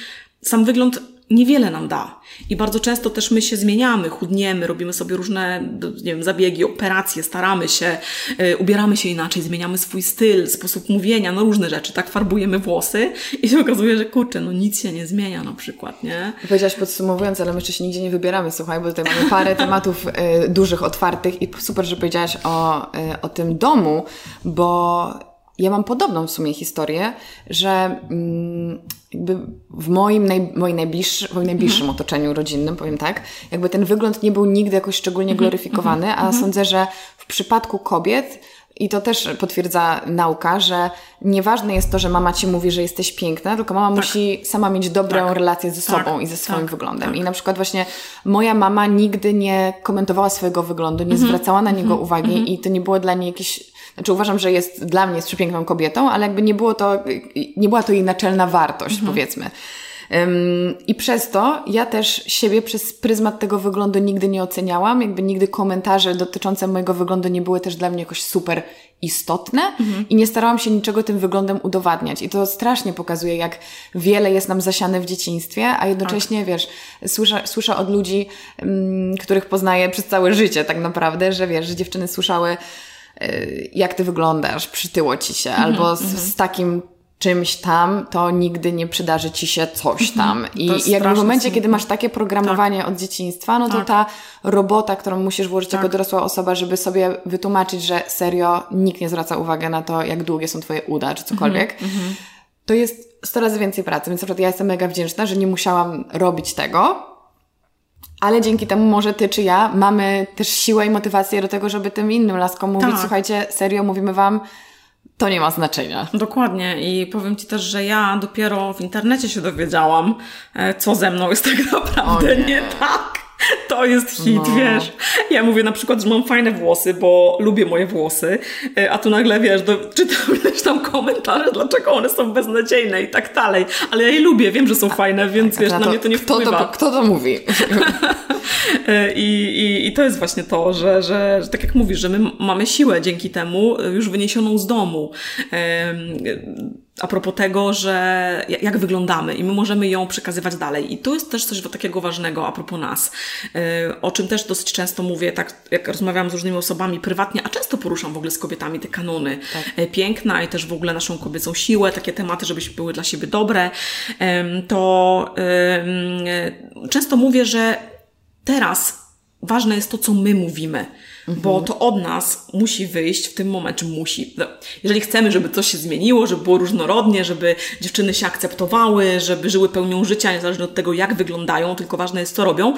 sam wygląd niewiele nam da. I bardzo często też my się zmieniamy, chudniemy, robimy sobie różne, nie wiem, zabiegi, operacje, staramy się, y, ubieramy się inaczej, zmieniamy swój styl, sposób mówienia, no różne rzeczy, tak farbujemy włosy i się okazuje, że kurczę, no nic się nie zmienia na przykład, nie? Powiedziałaś podsumowując, ale my jeszcze się nigdzie nie wybieramy, słuchaj, bo tutaj mamy parę tematów y, dużych, otwartych i super, że powiedziałaś o, y, o tym domu, bo ja mam podobną w sumie historię, że mm, jakby w moim, naj, moim, najbliższy, w moim najbliższym otoczeniu rodzinnym, powiem tak, jakby ten wygląd nie był nigdy jakoś szczególnie gloryfikowany, a sądzę, że w przypadku kobiet i to też potwierdza nauka, że nieważne jest to, że mama ci mówi, że jesteś piękna, tylko mama musi sama mieć dobrą Tak. relację ze sobą Tak. i ze swoim Tak. wyglądem. Tak. I na przykład właśnie moja mama nigdy nie komentowała swojego wyglądu, nie Mhm. zwracała na niego uwagi i to nie było dla niej jakieś znaczy uważam, że jest dla mnie jest przepiękną kobietą, ale jakby nie było to, nie była to jej naczelna wartość, Mhm. powiedzmy. Ym, I przez to ja też siebie przez pryzmat tego wyglądu nigdy nie oceniałam, jakby nigdy komentarze dotyczące mojego wyglądu nie były też dla mnie jakoś super istotne i nie starałam się niczego tym wyglądem udowadniać. I to strasznie pokazuje, jak wiele jest nam zasiane w dzieciństwie, a jednocześnie, wiesz, słyszę, słyszę od ludzi, których poznaję przez całe życie tak naprawdę, że wiesz, że dziewczyny słyszały jak ty wyglądasz, przytyło ci się, albo z, z takim czymś tam, to nigdy nie przydarzy ci się coś tam. I, jakby w momencie, kiedy masz takie programowanie od dzieciństwa, no to Tak. ta robota, którą musisz włożyć jako dorosła osoba, żeby sobie wytłumaczyć, że serio nikt nie zwraca uwagi na to, jak długie są twoje uda, czy cokolwiek, to jest 100 razy więcej pracy. Więc na przykład ja jestem mega wdzięczna, że nie musiałam robić tego, ale dzięki temu może ty czy ja mamy też siłę i motywację do tego, żeby tym innym laskom mówić, Tak. słuchajcie, serio, mówimy wam, to nie ma znaczenia. Dokładnie i powiem Ci też, że ja dopiero w internecie się dowiedziałam, e, co ze mną jest tak naprawdę nie. nie. tak. To jest hit, No. wiesz. Ja mówię na przykład, że mam fajne włosy, bo lubię moje włosy, e, a tu nagle, wiesz, do, czytam ileś tam komentarze, dlaczego one są beznadziejne i tak dalej. Ale ja je lubię, wiem, że są fajne, więc wiesz, A na mnie to nie kto wpływa. to, kto to mówi? E, I, i, I to jest właśnie to, że, że, że tak jak mówisz, że my mamy siłę dzięki temu e, już wyniesioną z domu. A propos tego, że ja- jak wyglądamy i my możemy ją przekazywać dalej. I to jest też coś takiego ważnego a propos nas, e, o czym też dosyć często mówię, tak jak rozmawiam z różnymi osobami prywatnie, a często poruszam w ogóle z kobietami te kanony e, piękna i też w ogóle naszą kobiecą siłę, takie tematy, żebyśmy były dla siebie dobre, to często mówię, że teraz ważne jest to, co my mówimy, bo to od nas musi wyjść w tym momencie, musi. Jeżeli chcemy, żeby coś się zmieniło, żeby było różnorodnie, żeby dziewczyny się akceptowały, żeby żyły pełnią życia, niezależnie od tego, jak wyglądają, tylko ważne jest, co robią,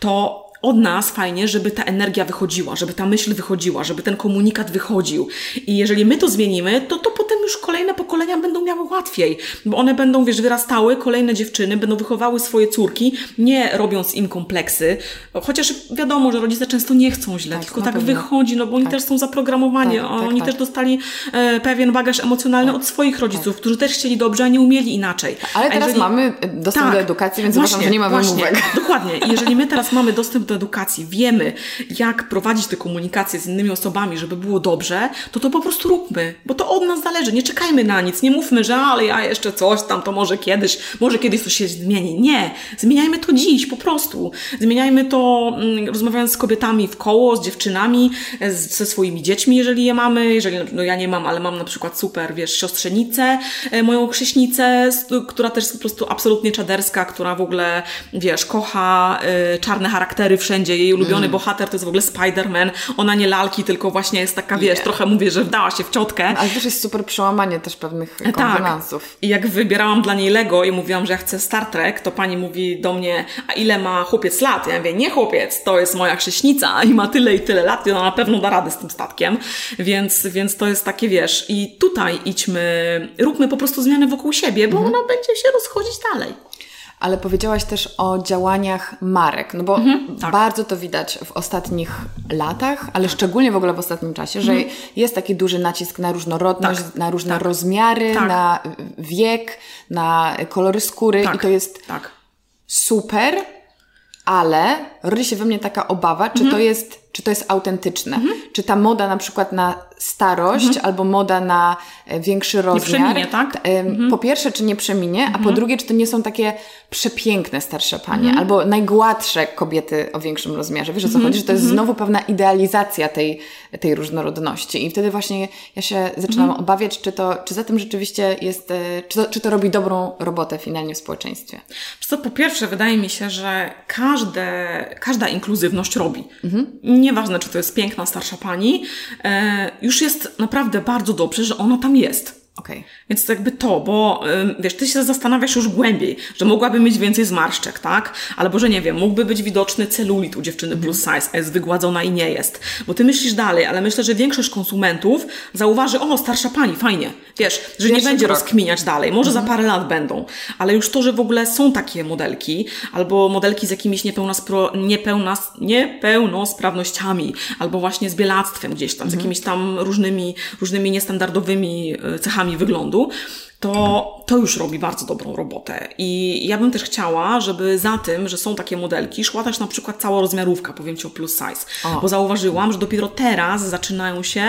to od nas fajnie, żeby ta energia wychodziła, żeby ta myśl wychodziła, żeby ten komunikat wychodził. I jeżeli my to zmienimy, to to potem już kolejne pokolenia będą miały łatwiej, bo one będą, wiesz, wyrastały, kolejne dziewczyny będą wychowały swoje córki, nie robiąc im kompleksy, chociaż wiadomo, że rodzice często nie chcą źle, Tak, tylko tak pewno. wychodzi, no bo oni Tak. też są zaprogramowani, Tak, tak, oni tak. też dostali e, pewien bagaż emocjonalny od swoich rodziców, którzy też chcieli dobrze, a nie umieli inaczej. Ale A teraz jeżeli- mamy dostęp Tak. do edukacji, więc Właśnie, uważam, że nie ma wymówek. Dokładnie. I jeżeli my teraz mamy dostęp do edukacji, wiemy, jak prowadzić tę komunikację z innymi osobami, żeby było dobrze, to to po prostu róbmy, bo to od nas zależy. Nie czekajmy na nic, nie mówmy, że ale ja jeszcze coś tam, to może kiedyś, może kiedyś coś się zmieni. Nie. Zmieniajmy to dziś, po prostu. Zmieniajmy to mm, rozmawiając z kobietami w koło, z dziewczynami, z, ze swoimi dziećmi, jeżeli je mamy. Jeżeli, no ja nie mam, ale mam na przykład super, wiesz, siostrzenicę, e, moją chrześnicę, s- która też jest po prostu absolutnie czaderska, która w ogóle, wiesz, kocha e, czarne charaktery wszędzie. Jej ulubiony Mm. bohater to jest w ogóle Spider-Man. Ona nie lalki, tylko właśnie jest taka, wiesz, Nie. trochę mówię, że wdała się w ciotkę. Ale też jest super przełamanie też pewnych Tak. konwenansów. I jak wybierałam dla niej Lego i mówiłam, że ja chcę Star Trek, to pani mówi do mnie, a ile ma chłopiec lat? Ja mówię, nie chłopiec, to jest moja chrześnica i ma tyle i tyle lat i ona na pewno da radę z tym statkiem. Więc, więc to jest takie, wiesz, i tutaj idźmy, róbmy po prostu zmiany wokół siebie, bo ona będzie się rozchodzić dalej. Ale powiedziałaś też o działaniach marek, no bo tak. bardzo to widać w ostatnich latach, ale szczególnie w ogóle w ostatnim czasie, że jest taki duży nacisk na różnorodność, Tak, na różne tak, rozmiary, tak. na wiek, na kolory skóry i to jest Tak. super, ale rodzi się we mnie taka obawa, czy Mhm. to jest, czy to jest autentyczne. Czy ta moda na przykład na starość albo moda na e, większy rozmiar. przeminie, tak? em, Po pierwsze, czy nie przeminie, a po drugie, czy to nie są takie przepiękne starsze panie, albo najgładsze kobiety o większym rozmiarze. Wiesz o co chodzi? Że to jest znowu pewna idealizacja tej, tej różnorodności. I wtedy właśnie ja się zaczynam obawiać, czy to, czy za tym rzeczywiście jest, e, czy to, czy to robi dobrą robotę finalnie w społeczeństwie. Co po pierwsze, wydaje mi się, że każde, każda inkluzywność robi. Nieważne, czy to jest piękna starsza pani, e, już jest naprawdę bardzo dobrze, że ona tam jest. Okej. Więc to jakby to, bo wiesz, ty się zastanawiasz już głębiej, że mogłaby mieć więcej zmarszczek, tak? Albo, że nie wiem, mógłby być widoczny celulit u dziewczyny plus size, a jest wygładzona i nie jest. Bo ty myślisz dalej, ale myślę, że większość konsumentów zauważy, o, starsza pani, fajnie. Wiesz, że nie będzie krok. rozkminiać dalej. Może za parę lat będą. Ale już to, że w ogóle są takie modelki, albo modelki z jakimiś niepełnospro, niepełnas, niepełnosprawnościami, albo właśnie z bielactwem gdzieś tam, z jakimiś tam różnymi, różnymi niestandardowymi e, cechami wyglądu, to, to już robi bardzo dobrą robotę. I ja bym też chciała, żeby za tym, że są takie modelki, szła też na przykład cała rozmiarówka, powiem Ci o plus size. O. Bo zauważyłam, że dopiero teraz zaczynają się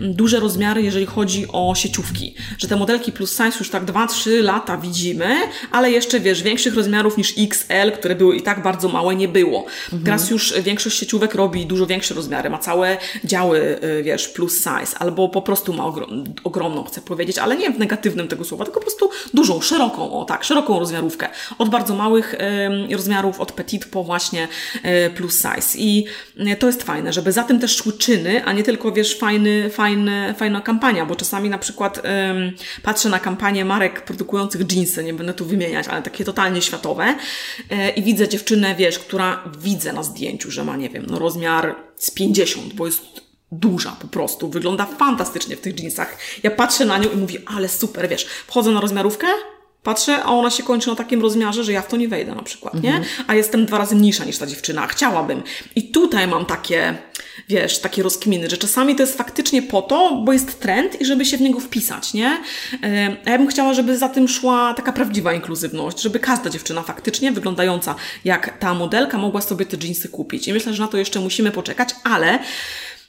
mm, duże rozmiary, jeżeli chodzi o sieciówki. Że te modelki plus size już tak 2-3 lata widzimy, ale jeszcze wiesz, większych rozmiarów niż XL, które były i tak bardzo małe, nie było. Teraz już większość sieciówek robi dużo większe rozmiary, ma całe działy, y, wiesz, plus size, albo po prostu ma ogrom, ogromną, chcę powiedzieć, ale nie w negatywnym tego słowa, tylko po prostu dużą, szeroką, o tak, szeroką rozmiarówkę. Od bardzo małych em, rozmiarów, od petit po właśnie e, plus size. I e, to jest fajne, żeby za tym też szły czyny, a nie tylko, wiesz, fajny, fajny, fajna kampania, bo czasami na przykład patrzę na kampanię marek produkujących jeansy, nie będę tu wymieniać, ale takie totalnie światowe e, i widzę dziewczynę, wiesz, która widzę na zdjęciu, że ma, nie wiem, no rozmiar z 50, bo jest duża po prostu, wygląda fantastycznie w tych jeansach. Ja patrzę na nią i mówię, ale super, wiesz, wchodzę na rozmiarówkę, patrzę, a ona się kończy na takim rozmiarze, że ja w to nie wejdę na przykład, nie? A jestem dwa razy mniejsza niż ta dziewczyna, a chciałabym. I tutaj mam takie, wiesz, takie rozkminy, że czasami to jest faktycznie po to, bo jest trend i żeby się w niego wpisać, nie? E, A ja bym chciała, żeby za tym szła taka prawdziwa inkluzywność, żeby każda dziewczyna faktycznie wyglądająca jak ta modelka mogła sobie te jeansy kupić. I myślę, że na to jeszcze musimy poczekać, ale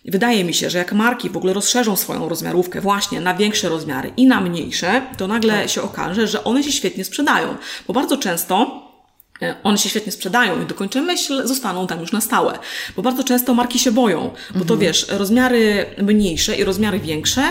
Wydaje mi się, że jak marki w ogóle rozszerzą swoją rozmiarówkę właśnie na większe rozmiary i na mniejsze, to nagle się okaże, że one się świetnie sprzedają. Bo bardzo często one się świetnie sprzedają i dokończę myśl, zostaną tam już na stałe. Bo bardzo często marki się boją, bo to wiesz, rozmiary mniejsze i rozmiary większe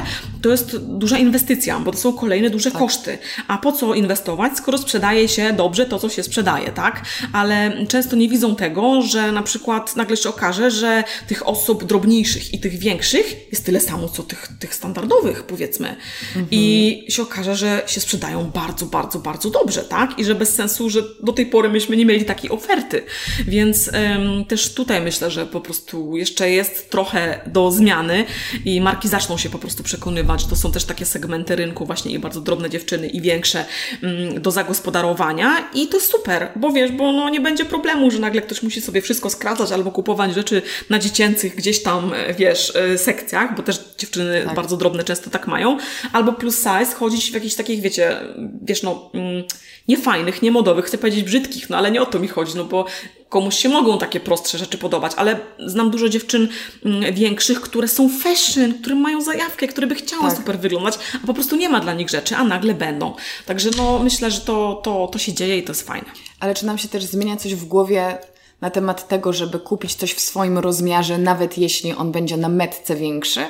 to jest duża inwestycja, bo to są kolejne duże koszty. A po co inwestować, skoro sprzedaje się dobrze to, co się sprzedaje, tak? Ale często nie widzą tego, że na przykład nagle się okaże, że tych osób drobniejszych i tych większych jest tyle samo, co tych, tych standardowych, powiedzmy. I się okaże, że się sprzedają bardzo, bardzo, bardzo dobrze, tak? I że bez sensu, że do tej pory myśmy nie mieli takiej oferty. Więc ym, też tutaj myślę, że po prostu jeszcze jest trochę do zmiany i marki zaczną się po prostu przekonywać. To są też takie segmenty rynku, właśnie i bardzo drobne dziewczyny i większe ym, do zagospodarowania i to super, bo wiesz, bo no nie będzie problemu, że nagle ktoś musi sobie wszystko skracać albo kupować rzeczy na dziecięcych gdzieś tam, e, wiesz, e, sekcjach, bo też dziewczyny tak. bardzo drobne często tak mają, albo plus size chodzić w jakichś takich, wiecie, wiesz, no, mm, niefajnych, niemodowych, chcę powiedzieć brzydkich, no ale nie o to mi chodzi, no bo komuś się mogą takie prostsze rzeczy podobać, ale znam dużo dziewczyn mm, większych, które są fashion, które mają zajawkę, które by chciały tak. super wyglądać, a po prostu nie ma dla nich rzeczy, a nagle będą. Także no, myślę, że to, to, to się dzieje i to jest fajne. Ale czy nam się też zmienia coś w głowie na temat tego, żeby kupić coś w swoim rozmiarze, nawet jeśli on będzie na metce większy?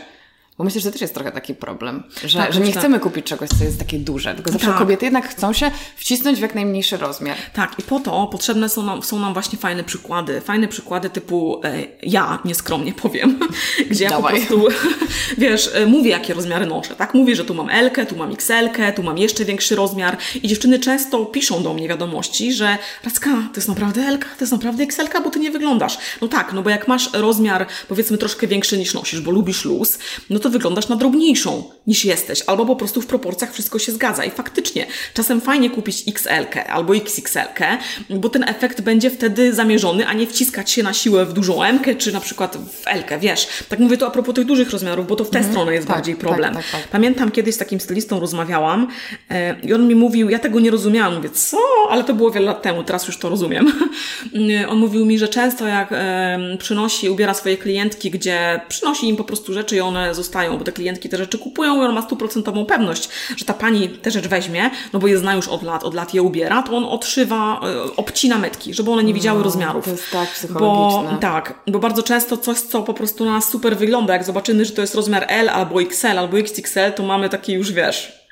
Bo myślę, że to też jest trochę taki problem, że, tak, że nie tak. chcemy kupić czegoś, co jest takie duże, tylko zawsze tak. kobiety jednak chcą się wcisnąć w jak najmniejszy rozmiar. Tak, i po to potrzebne są nam, są nam właśnie fajne przykłady. Fajne przykłady typu e, ja, nieskromnie powiem, gdzie ja Dawaj. po prostu, wiesz, e, mówię, jakie rozmiary noszę, tak? Mówię, że tu mam L, tu mam XL, tu mam jeszcze większy rozmiar i dziewczyny często piszą do mnie wiadomości, że Racka, to jest naprawdę L, to jest naprawdę XL, bo ty nie wyglądasz. No tak, no bo jak masz rozmiar, powiedzmy, troszkę większy niż nosisz, bo lubisz luz, no to wyglądasz na drobniejszą niż jesteś, albo po prostu w proporcjach wszystko się zgadza. I faktycznie, czasem fajnie kupić XL albo XXL, bo ten efekt będzie wtedy zamierzony, a nie wciskać się na siłę w dużą M, czy na przykład w L, wiesz. Tak mówię to a propos tych dużych rozmiarów, bo to w tę mhm. stronę jest tak, bardziej problem. Tak, tak, tak, Pamiętam kiedyś z takim stylistą rozmawiałam e, i on mi mówił, ja tego nie rozumiałam, mówię, co? Ale to było wiele lat temu, teraz już to rozumiem. on mówił mi, że często jak e, przynosi, ubiera swoje klientki, gdzie przynosi im po prostu rzeczy i one zostają, bo te klientki te rzeczy kupują i on ma stuprocentową pewność, że ta pani tę rzecz weźmie, no bo je zna już od lat, od lat je ubiera, to on odszywa, e, obcina metki, żeby one nie widziały no, rozmiarów. To jest tak psychologiczne. Bo, tak, bo bardzo często coś, co po prostu na nas super wygląda, jak zobaczymy, że to jest rozmiar L albo XL albo XXL, to mamy taki już, wiesz,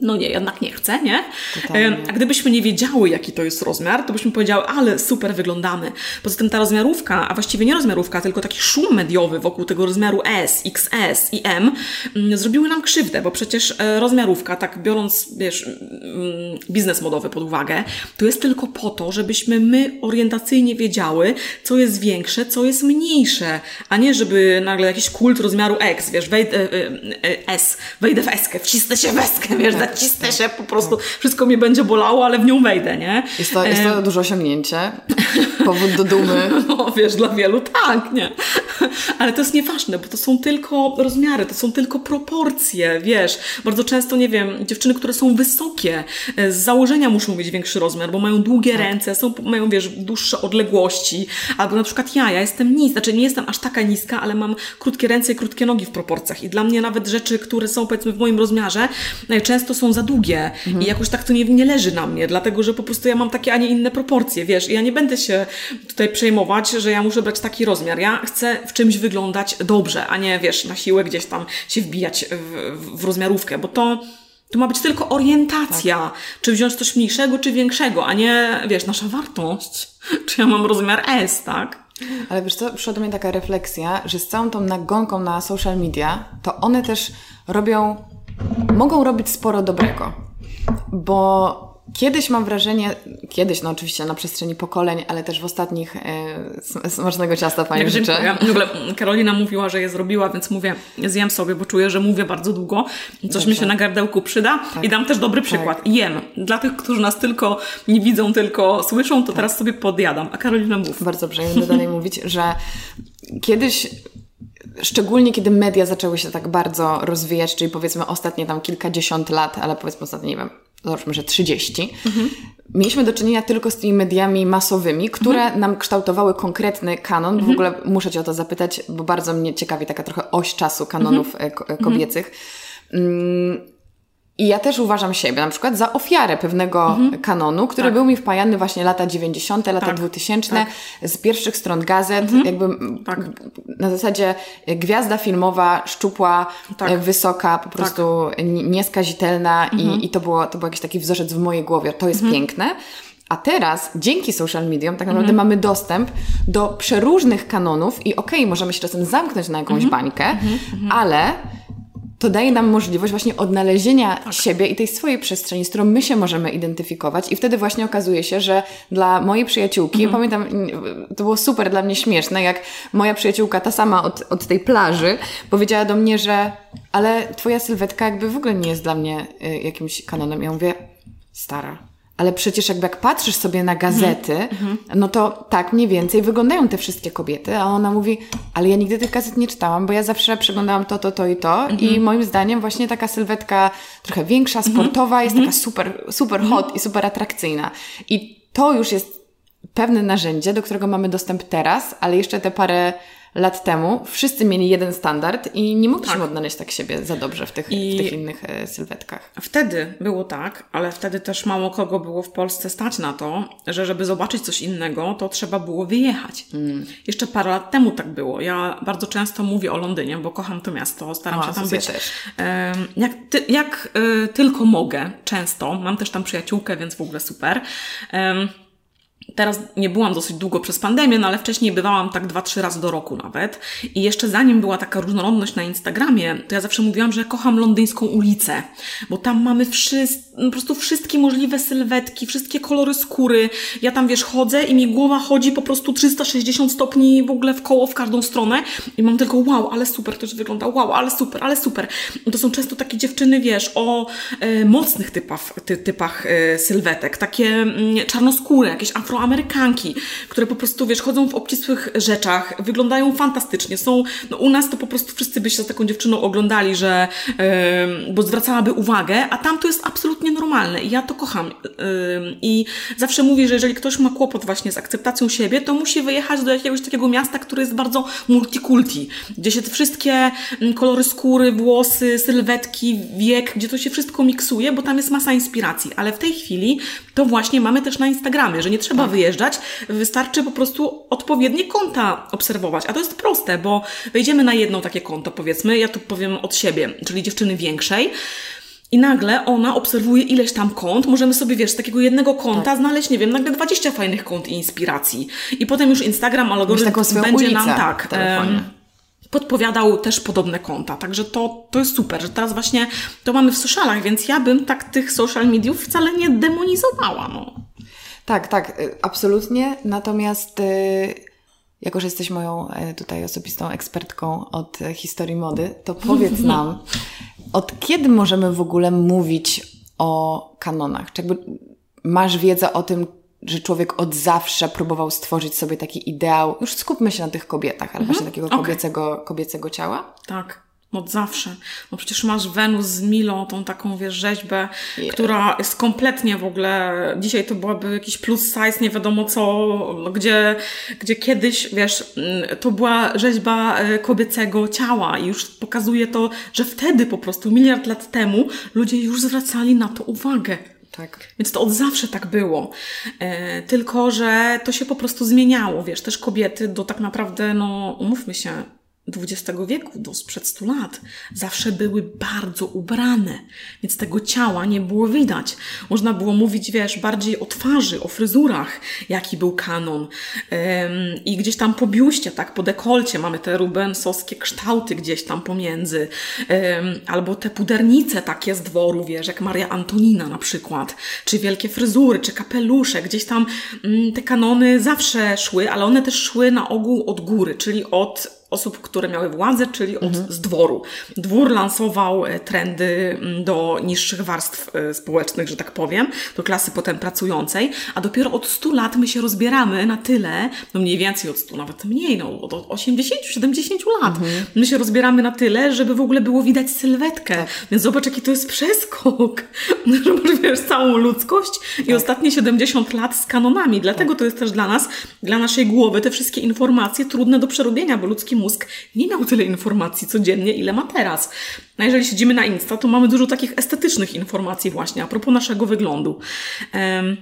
no nie, jednak nie chcę, nie? Totalnie. A gdybyśmy nie wiedziały, jaki to jest rozmiar, to byśmy powiedziały, ale super wyglądamy. Poza tym ta rozmiarówka, a właściwie nie rozmiarówka, tylko taki szum mediowy wokół tego rozmiaru S, XS i M mm, zrobiły nam krzywdę, bo przecież e, rozmiarówka, tak biorąc, wiesz, mm, biznes modowy pod uwagę, to jest tylko po to, żebyśmy my orientacyjnie wiedziały, co jest większe, co jest mniejsze, a nie żeby nagle jakiś kult rozmiaru X, wiesz, wejdę, e, e, S, wejdę w eskę, wcisnę się w eskę, wiesz, tak. zacisnę się, po prostu wszystko mnie będzie bolało, ale w nią wejdę, nie? Jest to, jest to duże osiągnięcie, powód do dumy. No wiesz, dla wielu tak, nie? Ale to jest nieważne, bo to są tylko rozmiary, to są tylko proporcje, wiesz. Bardzo często, nie wiem, dziewczyny, które są wysokie, e, z założenia muszą mieć większy rozmiar, bo mają długie tak. ręce, są, mają, wiesz, dłuższe odległości, albo na przykład ja, ja jestem niska, znaczy nie jestem aż taka niska, ale mam krótkie ręce i krótkie nogi w proporcjach i dla mnie nawet rzeczy, które są powiedzmy w moim rozmiarze, często są za długie mhm. i jakoś tak to nie, nie leży na mnie, dlatego że po prostu ja mam takie, a nie inne proporcje, wiesz, i ja nie będę się tutaj przejmować, że ja muszę brać taki rozmiar. Ja chcę w czymś wyglądać dobrze, a nie, wiesz, na siłę gdzieś tam się wbijać w, w rozmiarówkę, bo to to ma być tylko orientacja, tak. czy wziąć coś mniejszego, czy większego, a nie, wiesz, nasza wartość, czy ja mam rozmiar S, tak? Ale wiesz co, przyszła do mnie taka refleksja, że z całą tą nagonką na social media, to one też robią mogą robić sporo dobrego. Bo Kiedyś mam wrażenie, kiedyś, no oczywiście na przestrzeni pokoleń, ale też w ostatnich e, smacznego ciasta Pani Jak życzę. Ja, w ogóle Karolina mówiła, że je zrobiła, więc mówię, zjem sobie, bo czuję, że mówię bardzo długo. Coś Dobrze. mi się na gardełku przyda tak. i dam też dobry przykład. Tak. Jem. Dla tych, którzy nas tylko nie widzą, tylko słyszą, to tak. teraz sobie podjadam. A Karolina mów. Bardzo dobrze, ja będę dalej mówić, że kiedyś szczególnie kiedy media zaczęły się tak bardzo rozwijać, czyli powiedzmy ostatnie tam kilkadziesiąt lat, ale powiedzmy ostatnie, nie wiem, zobaczmy, że 30, mhm. mieliśmy do czynienia tylko z tymi mediami masowymi, które mhm. nam kształtowały konkretny kanon. Mhm. W ogóle muszę Cię o to zapytać, bo bardzo mnie ciekawi taka trochę oś czasu kanonów mhm. E, e, kobiecych. Mm i ja też uważam siebie na przykład za ofiarę pewnego mhm. kanonu, który tak. był mi wpajany właśnie lata 90., lata tak. 2000, tak. z pierwszych stron gazet, mhm. jakby tak. na zasadzie gwiazda filmowa, szczupła, tak. e, wysoka, po tak. prostu nieskazitelna mhm. i, i to, było, to był jakiś taki wzorzec w mojej głowie. To jest mhm. piękne. A teraz, dzięki social mediom, tak naprawdę mhm. mamy dostęp do przeróżnych kanonów i okej, okay, możemy się czasem zamknąć na jakąś bańkę, ale to daje nam możliwość właśnie odnalezienia tak. siebie i tej swojej przestrzeni, z którą my się możemy identyfikować. I wtedy właśnie okazuje się, że dla mojej przyjaciółki, mhm. pamiętam, to było super dla mnie śmieszne, jak moja przyjaciółka, ta sama od, od tej plaży, powiedziała do mnie, że ale twoja sylwetka jakby w ogóle nie jest dla mnie y, jakimś kanonem. Ja mówię, stara, ale przecież jakby jak patrzysz sobie na gazety, mm-hmm. no to tak mniej więcej wyglądają te wszystkie kobiety, a ona mówi, ale ja nigdy tych gazet nie czytałam, bo ja zawsze przeglądałam to, to, to i to mm-hmm. i moim zdaniem właśnie taka sylwetka trochę większa, mhm. sportowa mm-hmm. jest taka super, super hot mhm. i super atrakcyjna. I to już jest pewne narzędzie, do którego mamy dostęp teraz, ale jeszcze te parę lat temu wszyscy mieli jeden standard i nie mogliśmy tak. odnaleźć tak siebie za dobrze w tych, w tych innych e, sylwetkach. Wtedy było tak, ale wtedy też mało kogo było w Polsce stać na to, że żeby zobaczyć coś innego, to trzeba było wyjechać. Mm. Jeszcze parę lat temu tak było. Ja bardzo często mówię o Londynie, bo kocham to miasto, staram się tam być. Też. Jak, ty, jak y, tylko mogę, często. Mam też tam przyjaciółkę, więc w ogóle super. Teraz nie byłam dosyć długo przez pandemię, no ale wcześniej bywałam tak dwa, trzy razy do roku nawet. I jeszcze zanim była taka różnorodność na Instagramie, to ja zawsze mówiłam, że kocham londyńską ulicę, bo tam mamy wszyscy, no po prostu wszystkie możliwe sylwetki, wszystkie kolory skóry. Ja tam, wiesz, chodzę i mi głowa chodzi po prostu 360 stopni w ogóle w koło w każdą stronę i mam tylko wow, ale super to już wygląda, wow, ale super, ale super. To są często takie dziewczyny, wiesz, o e, mocnych typach, ty, typach e, sylwetek, takie mm, czarnoskóre, jakieś afro afroamerykanki, które po prostu, wiesz, chodzą w obcisłych rzeczach, wyglądają fantastycznie. Są, no u nas to po prostu wszyscy by się z taką dziewczyną oglądali, że, yy, bo zwracałaby uwagę, a tam to jest absolutnie normalne i ja to kocham. I zawsze mówię, że jeżeli ktoś ma kłopot właśnie z akceptacją siebie, to musi wyjechać do jakiegoś takiego miasta, które jest bardzo multikulti, gdzie się te wszystkie mm, kolory skóry, włosy, sylwetki, wiek, gdzie to się wszystko miksuje, bo tam jest masa inspiracji. Ale w tej chwili to właśnie mamy też na Instagramie, że nie trzeba wyjeżdżać, wystarczy po prostu odpowiednie konta obserwować. A to jest proste, bo wejdziemy na jedno takie konto, powiedzmy, ja tu powiem od siebie, czyli dziewczyny większej. I nagle ona obserwuje ileś tam kont. Możemy sobie, wiesz, z takiego jednego konta tak. znaleźć, nie wiem, nagle 20 fajnych kont i inspiracji. I potem już Instagram algorytm będzie nam tak. Podpowiadał też podobne konta. Także to, to jest super, że teraz właśnie to mamy w socialach, więc ja bym tak tych social mediów wcale nie demonizowała. No. Tak, tak, y, absolutnie. Natomiast y, jako, że jesteś moją y, tutaj osobistą ekspertką od historii mody, to powiedz nam, od kiedy możemy w ogóle mówić o kanonach? Czy jakby masz wiedzę o tym, że człowiek od zawsze próbował stworzyć sobie taki ideał, już skupmy się na tych kobietach, ale mhm. właśnie takiego okay. kobiecego, kobiecego ciała? Tak. Od zawsze. No przecież masz Wenus z Milą, tą taką, wiesz, rzeźbę, yeah. która jest kompletnie w ogóle, dzisiaj to byłaby jakiś plus size, nie wiadomo co, no, gdzie, gdzie kiedyś, wiesz, mm, to była rzeźba e, kobiecego ciała i już pokazuje to, że wtedy po prostu, miliard lat temu, ludzie już zwracali na to uwagę. Tak. Więc to od zawsze tak było. E, tylko, że to się po prostu zmieniało, wiesz, też kobiety do tak naprawdę, no, umówmy się, XX wieku, do sprzed 100 lat, zawsze były bardzo ubrane, więc tego ciała nie było widać. Można było mówić, wiesz, bardziej o twarzy, o fryzurach, jaki był kanon. Ym, I gdzieś tam po biuście, tak, po dekolcie mamy te rubensowskie kształty gdzieś tam pomiędzy. Ym, albo te pudernice takie z dworu, wiesz, jak Maria Antonina na przykład. Czy wielkie fryzury, czy kapelusze. Gdzieś tam ym, mm, te kanony zawsze szły, ale one też szły na ogół od góry, czyli od osób, które miały władzę, czyli od, mhm. z dworu. Dwór lansował e, trendy mm, do niższych warstw e, społecznych, że tak powiem, do klasy potem pracującej, a dopiero od 100 lat my się rozbieramy na tyle, no mniej więcej od 100, nawet mniej, no od 80, 70 lat. Mhm. My się rozbieramy na tyle, żeby w ogóle było widać sylwetkę. Tak. Więc zobacz, jaki to jest przeskok, że masz, wiesz, całą ludzkość tak. i ostatnie 70 lat z kanonami. Dlatego tak. to jest też dla nas, dla naszej głowy, te wszystkie informacje trudne do przerobienia, bo ludzki mózg nie miał tyle informacji codziennie, ile ma teraz. No jeżeli siedzimy na Insta, to mamy dużo takich estetycznych informacji właśnie a propos naszego wyglądu. Um,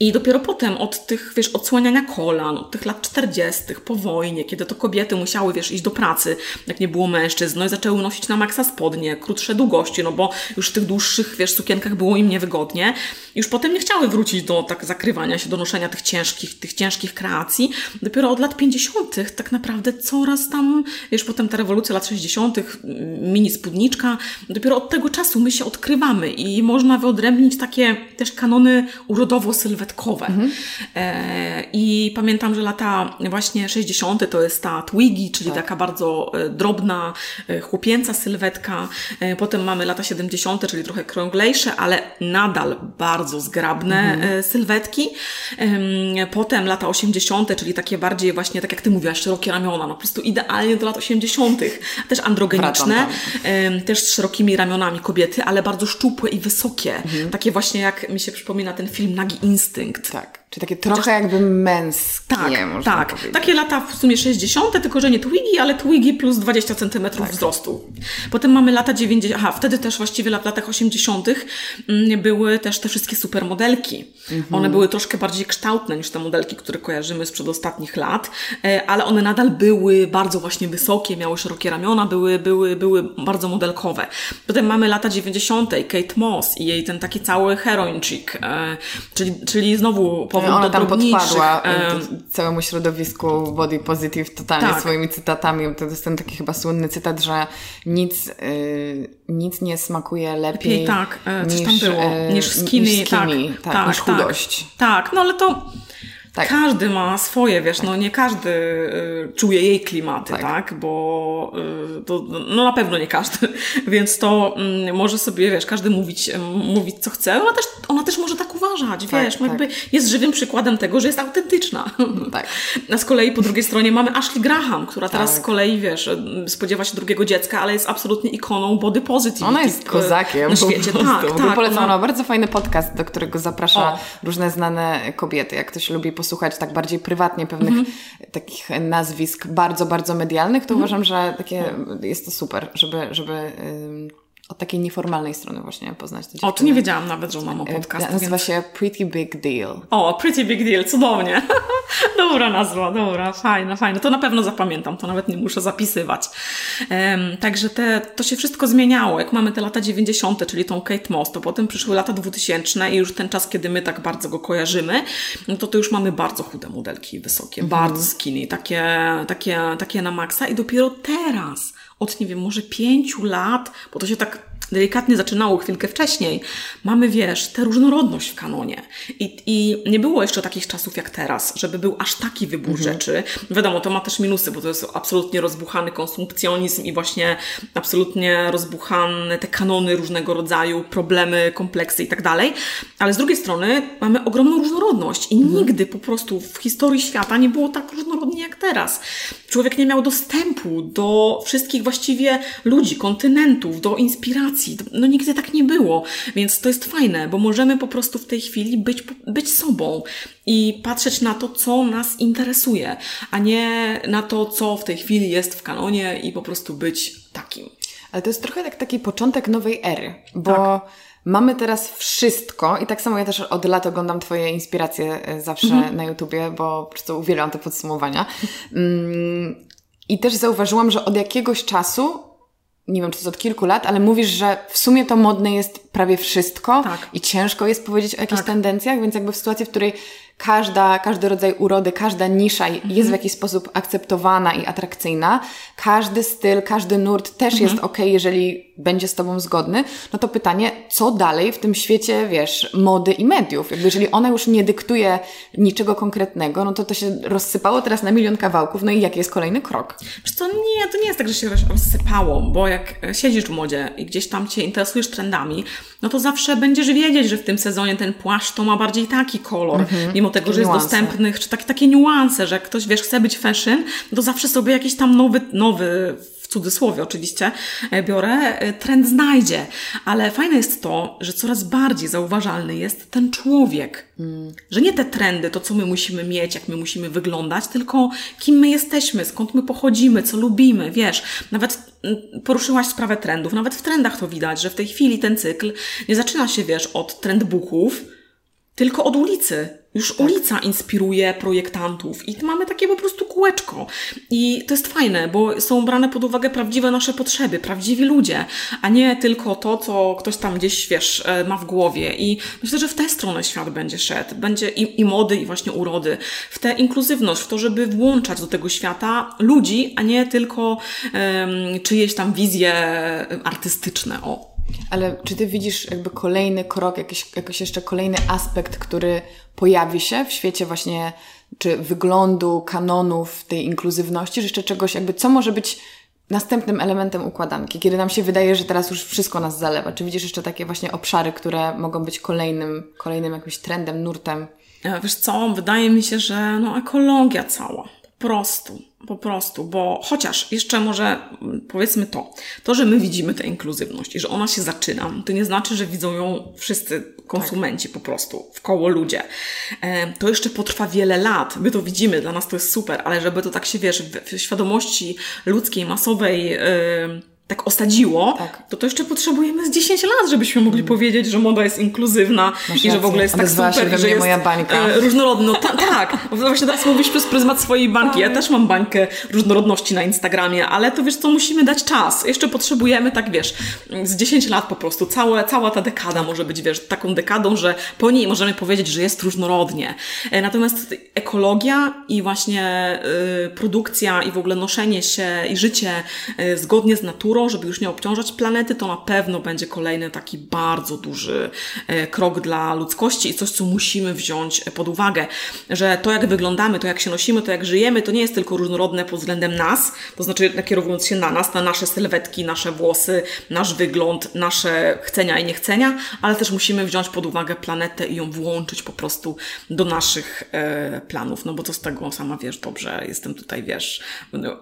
I dopiero potem od tych, wiesz, odsłaniania kolan, od tych lat 40., po wojnie, kiedy to kobiety musiały, wiesz, iść do pracy, jak nie było mężczyzn, no i zaczęły nosić na maksa spodnie, krótsze długości, no bo już w tych dłuższych, wiesz, sukienkach było im niewygodnie. Już potem nie chciały wrócić do tak zakrywania się, do noszenia tych ciężkich, tych ciężkich kreacji. Dopiero od lat 50. tak naprawdę coraz tam, wiesz, potem ta rewolucja lat 60., mini spódniczka, dopiero od tego czasu my się odkrywamy i można wyodrębnić takie też kanony Mhm. E, I pamiętam, że lata właśnie 60. to jest ta Twiggy, czyli tak. taka bardzo e, drobna, e, chłopięca sylwetka. Potem mamy lata 70., czyli trochę krąglejsze, ale nadal bardzo zgrabne mhm. sylwetki. Potem lata 80., czyli takie bardziej właśnie, tak jak ty mówiłaś, szerokie ramiona, no po prostu idealnie do lat 80., też androgeniczne, też z szerokimi ramionami kobiety, ale bardzo szczupłe i wysokie. Mhm. Takie właśnie jak mi się przypomina ten film Nagi Instynkt. Tak. Czyli takie trochę Chociaż... jakby męskie, tak, można tak. powiedzieć. Takie lata w sumie 60., tylko że nie Twiggy, ale Twiggy plus 20 cm tak. wzrostu. Potem mamy lata 90., aha, wtedy też właściwie w latach 80. Mm, były też te wszystkie supermodelki. Mhm. One były troszkę bardziej kształtne niż te modelki, które kojarzymy z przedostatnich lat, e, ale one nadal były bardzo właśnie wysokie, miały szerokie ramiona, były, były, były bardzo modelkowe. Potem mamy lata 90., Kate Moss i jej ten taki cały heroin chic, e, czyli, czyli znowu powrót Ona do tam podpadła e, całemu środowisku body positive totalnie tak. swoimi cytatami. To jest ten taki chyba słynny cytat, że nic, y, nic nie smakuje lepiej, lepiej tak, e, niż, tam było, niż skinny, niż, skinny, tak, tak, tak, niż chudość. Tak, tak, no ale to tak. Każdy ma swoje, wiesz, tak. no nie każdy y, czuje jej klimaty, tak, tak? bo y, to, no na pewno nie każdy, więc to y, może sobie, wiesz, każdy mówić, mówić co chce, ona też, ona też może tak uważać, tak, wiesz, no jakby tak. jest żywym przykładem tego, że jest autentyczna. Tak. A z kolei po drugiej stronie mamy Ashley Graham, która teraz z kolei, wiesz, spodziewa się drugiego dziecka, ale jest absolutnie ikoną body positive. Ona jest kozakiem na świecie, tak, tak. Polecam, ona... bardzo fajny podcast, do którego zaprasza o. różne znane kobiety, jak ktoś lubi posłuchać posłuchać tak bardziej prywatnie pewnych mm -hmm. takich nazwisk bardzo, bardzo medialnych, to mm -hmm. uważam, że takie jest to super, żeby, żeby od takiej nieformalnej strony właśnie poznać te dziewczyny. O, tu nie wiedziałam nawet, że mam podcast. Nazywa więc... się Pretty Big Deal. O, Pretty Big Deal, cudownie. dobra nazwa, dobra, fajna, fajna. To na pewno zapamiętam, to nawet nie muszę zapisywać. Um, także te, to się wszystko zmieniało. Jak mamy te lata 90., czyli tą Kate Moss, to potem przyszły lata 2000 i już ten czas, kiedy my tak bardzo go kojarzymy, no to to już mamy bardzo chude modelki, wysokie, mhm. bardzo skinny, takie, takie, takie na maksa i dopiero teraz od, nie wiem, może pięciu lat, bo to się tak delikatnie zaczynało chwilkę wcześniej, mamy, wiesz, tę różnorodność w kanonie. I, I nie było jeszcze takich czasów jak teraz, żeby był aż taki wybór mhm. rzeczy. Wiadomo, to ma też minusy, bo to jest absolutnie rozbuchany konsumpcjonizm i właśnie absolutnie rozbuchane te kanony różnego rodzaju, problemy, kompleksy i tak dalej. Ale z drugiej strony mamy ogromną różnorodność i mhm. nigdy po prostu w historii świata nie było tak różnorodnie jak teraz. Człowiek nie miał dostępu do wszystkich właściwie ludzi, kontynentów, do inspiracji. No nigdy tak nie było, więc to jest fajne, bo możemy po prostu w tej chwili być, być sobą i patrzeć na to, co nas interesuje, a nie na to, co w tej chwili jest w kanonie i po prostu być takim. Ale to jest trochę jak taki początek nowej ery, bo tak. mamy teraz wszystko i tak samo ja też od lat oglądam Twoje inspiracje e, zawsze mhm. na YouTubie, bo po prostu uwielbiam te podsumowania. Mm, I też zauważyłam, że od jakiegoś czasu nie wiem, czy to jest od kilku lat, ale mówisz, że w sumie to modne jest prawie wszystko tak. i ciężko jest powiedzieć o jakichś tak. tendencjach, więc jakby w sytuacji, w której każda, każdy rodzaj urody, każda nisza mhm. jest w jakiś sposób akceptowana i atrakcyjna, każdy styl, każdy nurt też mhm. jest ok, jeżeli będzie z Tobą zgodny, no to pytanie, co dalej w tym świecie, wiesz, mody i mediów? Jakby jeżeli ona już nie dyktuje niczego konkretnego, no to to się rozsypało teraz na milion kawałków, no i jaki jest kolejny krok? Wiesz co, nie, to nie jest tak, że się rozsypało, bo jak siedzisz w modzie i gdzieś tam Cię interesujesz trendami, no to zawsze będziesz wiedzieć, że w tym sezonie ten płaszcz to ma bardziej taki kolor, mhm. mimo tego, że jest niuanse. dostępnych, czy tak, takie niuanse, że jak ktoś, wiesz, chce być fashion, to zawsze sobie jakiś tam nowy, nowy w cudzysłowie oczywiście e, biorę, e, trend znajdzie. Ale fajne jest to, że coraz bardziej zauważalny jest ten człowiek. Mm. Że nie te trendy, to co my musimy mieć, jak my musimy wyglądać, tylko kim my jesteśmy, skąd my pochodzimy, co lubimy, wiesz. Nawet mm, poruszyłaś sprawę trendów, nawet w trendach to widać, że w tej chwili ten cykl nie zaczyna się, wiesz, od trendbooków, tylko od ulicy. Już tak. ulica inspiruje projektantów i mamy takie po prostu kółeczko. I to jest fajne, bo są brane pod uwagę prawdziwe nasze potrzeby, prawdziwi ludzie, a nie tylko to, co ktoś tam gdzieś, wiesz, e, ma w głowie. I myślę, że w tę stronę świat będzie szedł. Będzie i, i mody, i właśnie urody. W tę inkluzywność, w to, żeby włączać do tego świata ludzi, a nie tylko um, czyjeś tam wizje artystyczne. O, ale czy ty widzisz jakby kolejny krok, jakiś, jakiś jeszcze kolejny aspekt, który pojawi się w świecie właśnie, czy wyglądu, kanonów tej inkluzywności, czy jeszcze czegoś jakby, co może być następnym elementem układanki, kiedy nam się wydaje, że teraz już wszystko nas zalewa? Czy widzisz jeszcze takie właśnie obszary, które mogą być kolejnym, kolejnym jakimś trendem, nurtem? Wiesz co, wydaje mi się, że no ekologia cała prostu, po prostu, bo chociaż jeszcze może mm, powiedzmy to, to, że my widzimy tę inkluzywność i że ona się zaczyna, to nie znaczy, że widzą ją wszyscy konsumenci tak. po prostu, w koło ludzie. To jeszcze potrwa wiele lat, my to widzimy, dla nas to jest super, ale żeby to tak się, wiesz, w świadomości ludzkiej, masowej, yy, tak osadziło, tak. to to jeszcze potrzebujemy z 10 lat, żebyśmy mogli mm. powiedzieć, że moda jest inkluzywna Masz i że w ogóle jest tak super, się że jest moja bańka. E. Ta, tak, właśnie teraz mówisz przez pryzmat swojej bańki. Ja tak. też mam bańkę różnorodności na Instagramie, ale to wiesz co, musimy dać czas. Jeszcze potrzebujemy, tak wiesz, z 10 lat po prostu. Całe, cała ta dekada może być, wiesz, taką dekadą, że po niej możemy powiedzieć, że jest różnorodnie. E, natomiast ekologia i właśnie y, produkcja i w ogóle noszenie się i życie y, zgodnie z naturą żeby już nie obciążać planety, to na pewno będzie kolejny taki bardzo duży e, krok dla ludzkości i coś, co musimy wziąć pod uwagę, że to jak wyglądamy, to jak się nosimy, to jak żyjemy, to nie jest tylko różnorodne pod względem nas, to znaczy nakierowując się na nas, na nasze sylwetki, nasze włosy, nasz wygląd, nasze chcenia i niechcenia, ale też musimy wziąć pod uwagę planetę i ją włączyć po prostu do naszych e, planów, no bo co z tego? Sama wiesz dobrze, jestem tutaj, wiesz,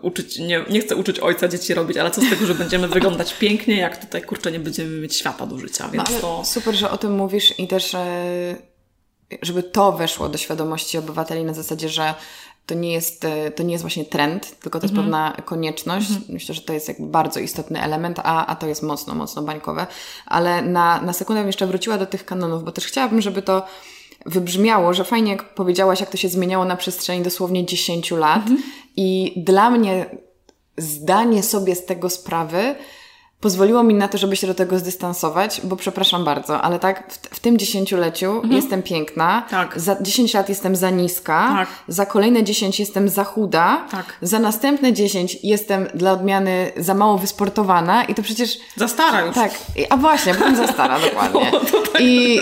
uczyć, nie, nie chcę uczyć ojca dzieci robić, ale co z tego, że będziemy wyglądać pięknie, jak tutaj kurczę nie będziemy mieć świata do życia, więc no, to... Super, że o tym mówisz i też żeby to weszło do świadomości obywateli na zasadzie, że to nie jest, to nie jest właśnie trend, tylko to jest mhm. pewna konieczność. Mhm. Myślę, że to jest jakby bardzo istotny element, a, a to jest mocno, mocno bańkowe. Ale na, na sekundę bym jeszcze wróciła do tych kanonów, bo też chciałabym, żeby to wybrzmiało, że fajnie jak powiedziałaś, jak to się zmieniało na przestrzeni dosłownie 10 lat. Mhm. I dla mnie zdanie sobie z tego sprawy pozwoliło mi na to, żeby się do tego zdystansować, bo przepraszam bardzo, ale tak, w, w tym dziesięcioleciu mhm. jestem piękna, tak. za 10 lat jestem za niska, tak. za kolejne 10 jestem za chuda, tak. za następne 10 jestem dla odmiany za mało wysportowana i to przecież... Za stara już. Tak, a właśnie, byłem za stara, dokładnie. O, to tak I...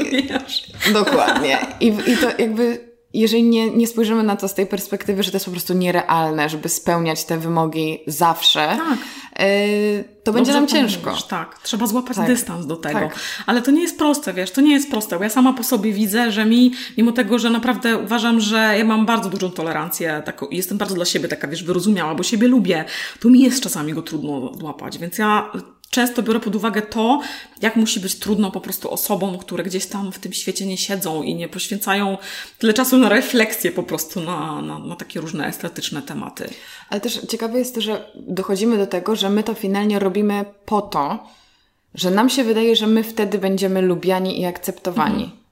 Dokładnie. I, I to jakby jeżeli nie, nie spojrzymy na to z tej perspektywy, że to jest po prostu nierealne, żeby spełniać te wymogi zawsze, tak. yy, to będzie nam ciężko. Mówisz, tak, trzeba złapać tak. dystans do tego. Tak. Ale to nie jest proste, wiesz, to nie jest proste, bo ja sama po sobie widzę, że mi, mimo tego, że naprawdę uważam, że ja mam bardzo dużą tolerancję, taką, jestem bardzo dla siebie taka, wiesz, wyrozumiała, bo siebie lubię, to mi jest czasami go trudno złapać, więc ja często biorę pod uwagę to, jak musi być trudno po prostu osobom, które gdzieś tam w tym świecie nie siedzą i nie poświęcają tyle czasu na refleksję po prostu na, na, na takie różne estetyczne tematy. Ale też ciekawe jest to, że dochodzimy do tego, że my to finalnie robimy po to, że nam się wydaje, że my wtedy będziemy lubiani i akceptowani. Mhm.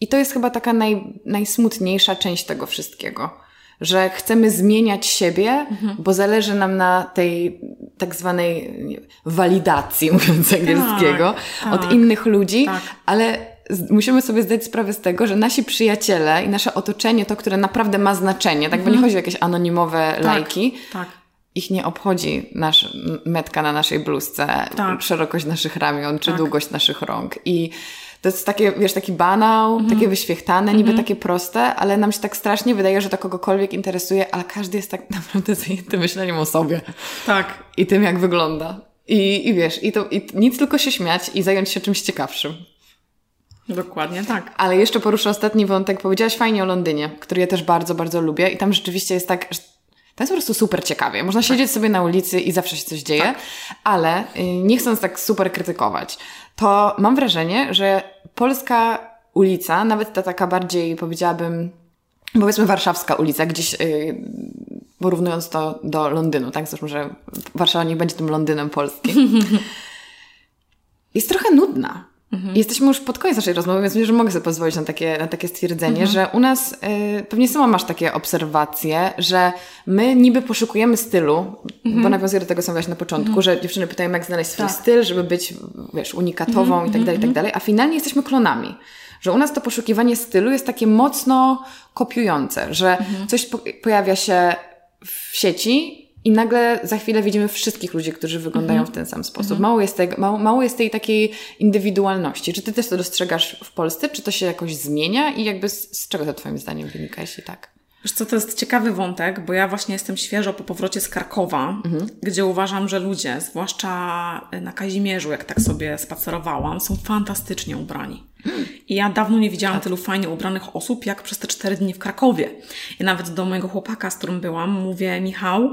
I to jest chyba taka naj, najsmutniejsza część tego wszystkiego że chcemy zmieniać siebie, mhm. bo zależy nam na tej tak zwanej walidacji, mówiąc angielskiego, tak, od tak, innych ludzi, tak. ale musimy sobie zdać sprawę z tego, że nasi przyjaciele i nasze otoczenie, to, które naprawdę ma znaczenie, tak, mhm. bo nie mhm. chodzi o jakieś anonimowe tak, lajki, tak. ich nie obchodzi nasz, metka na naszej bluzce, szerokość naszych ramion, czy długość naszych rąk i to jest takie, wiesz, taki banał, -hmm. takie wyświechtane, niby -hmm. takie proste, ale nam się tak strasznie wydaje, że to kogokolwiek interesuje, ale każdy jest tak naprawdę zajęty myśleniem o sobie. Tak. I tym, jak wygląda. I, i wiesz, i to i nic tylko się śmiać i zająć się czymś ciekawszym. Dokładnie tak. Ale jeszcze poruszę ostatni wątek. Powiedziałaś fajnie o Londynie, który ja też bardzo, bardzo lubię. I tam rzeczywiście jest tak, że to jest po prostu super ciekawie. Można tak. siedzieć sobie na ulicy i zawsze się coś dzieje, tak. ale y, nie chcąc tak super krytykować, to mam wrażenie, że polska ulica, nawet ta taka bardziej powiedziałabym, powiedzmy warszawska ulica, gdzieś yy, porównując to do Londynu, tak? Zresztą, że Warszawa nie będzie tym Londynem polskim. jest trochę nudna. Mhm. Jesteśmy już pod koniec naszej rozmowy, więc myślę, że mogę sobie pozwolić na takie, na takie stwierdzenie, mhm. że u nas, y, pewnie sama masz takie obserwacje, że my niby poszukujemy stylu, mhm. bo nawiązuję do tego, co mówiłaś na początku, mhm. że dziewczyny pytają, jak znaleźć swój tak. styl, żeby być, wiesz, unikatową mhm. i tak dalej, i tak mhm. dalej, a finalnie jesteśmy klonami. Że u nas to poszukiwanie stylu jest takie mocno kopiujące, że coś po pojawia się w sieci i nagle za chwilę widzimy wszystkich ludzi, którzy wyglądają w ten sam sposób. Mało, jest tego, mało, mało jest tej takiej indywidualności. Czy ty też to dostrzegasz w Polsce? Czy to się jakoś zmienia? I jakby z, z czego to twoim zdaniem wynika, jeśli tak? Wiesz co, to jest ciekawy wątek, bo ja właśnie jestem świeżo po powrocie z Krakowa, mhm. gdzie uważam, że ludzie, zwłaszcza na Kazimierzu, jak tak sobie spacerowałam, są fantastycznie ubrani. I ja dawno nie widziałam tak. tylu fajnie ubranych osób, jak przez te cztery dni w Krakowie. I nawet do mojego chłopaka, z którym byłam, mówię, Michał,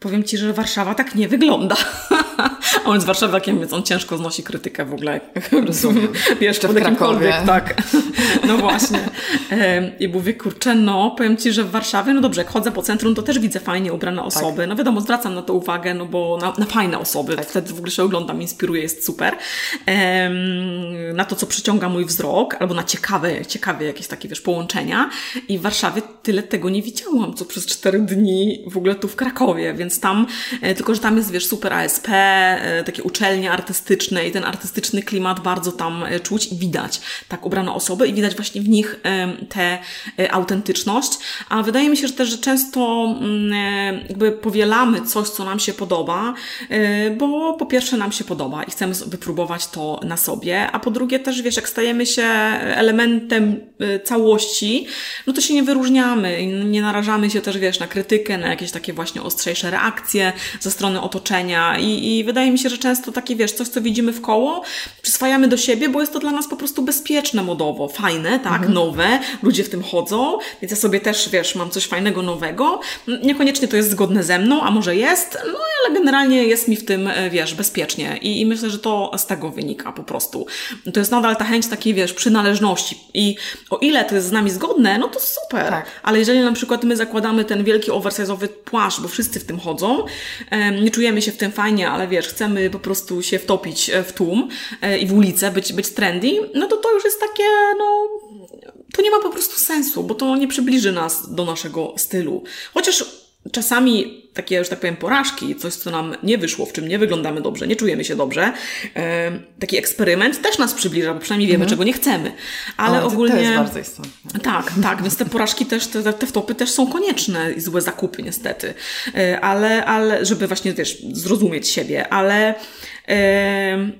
powiem Ci, że Warszawa tak nie wygląda. A on z Warszawy, jak więc on ciężko znosi krytykę w ogóle. Rozumiem. Wiesz, pod jakimkolwiek, tak. No właśnie. I mówię, kurczę, no, powiem Ci, że w Warszawie, no dobrze, jak chodzę po centrum, to też widzę fajnie ubrane osoby. Tak. No wiadomo, zwracam na to uwagę, no bo na, na fajne osoby. Tak. Wtedy w ogóle się oglądam, inspiruje, jest super. Na to, co przyciąga mój wzrok, albo na ciekawe, ciekawe jakieś takie, wiesz, połączenia. I w Warszawie tyle tego nie widziałam, co przez cztery dni w ogóle tu w Krakowie, więc więc tam, e, tylko że tam jest, wiesz, super ASP, e, takie uczelnie artystyczne i ten artystyczny klimat bardzo tam e, czuć i widać tak ubrane osoby i widać właśnie w nich tę autentyczność. A wydaje mi się, że też, że często mm, jakby powielamy coś, co nam się podoba, bo po pierwsze nam się podoba i chcemy wypróbować to na sobie, a po drugie też, wiesz, jak stajemy się elementem całości, no to się nie wyróżniamy nie narażamy się też, wiesz, na krytykę, na jakieś takie właśnie ostrzejsze reakcje ze strony otoczenia i, i wydaje mi się, że często takie, wiesz, coś, co widzimy w koło, przyswajamy do siebie, bo jest to dla nas po prostu bezpieczne modowo, fajne, tak, mhm. nowe, ludzie w tym chodzą, więc ja sobie też, wiesz, mam coś fajnego, nowego, niekoniecznie to jest zgodne ze mną, a może jest, no ale generalnie jest mi w tym, e, wiesz, bezpiecznie i, i myślę, że to z tego wynika po prostu. To jest nadal ta chęć takiej, wiesz, przynależności i o ile to jest z nami zgodne, no to super, tak. ale jeżeli na przykład my zakładamy ten wielki oversize'owy płaszcz, bo wszyscy w tym chodzą. Nie czujemy się w tym fajnie, ale wiesz, chcemy po prostu się wtopić e, w tłum e, i w ulicę, być, być trendy, no to to już jest takie, no, to nie ma po prostu sensu, bo to nie przybliży nas do naszego stylu. Chociaż czasami takie, że tak powiem, porażki, coś, co nam nie wyszło, w czym nie wyglądamy dobrze, nie czujemy się dobrze, e, taki eksperyment też nas przybliża, bo przynajmniej wiemy, mhm. czego nie chcemy. Ale o, ogólnie. To jest bardzo istotne. Tak, tak, więc te porażki też, te, te wtopy też są konieczne i złe zakupy, niestety. E, ale, ale, żeby właśnie, wiesz, zrozumieć siebie, ale. E,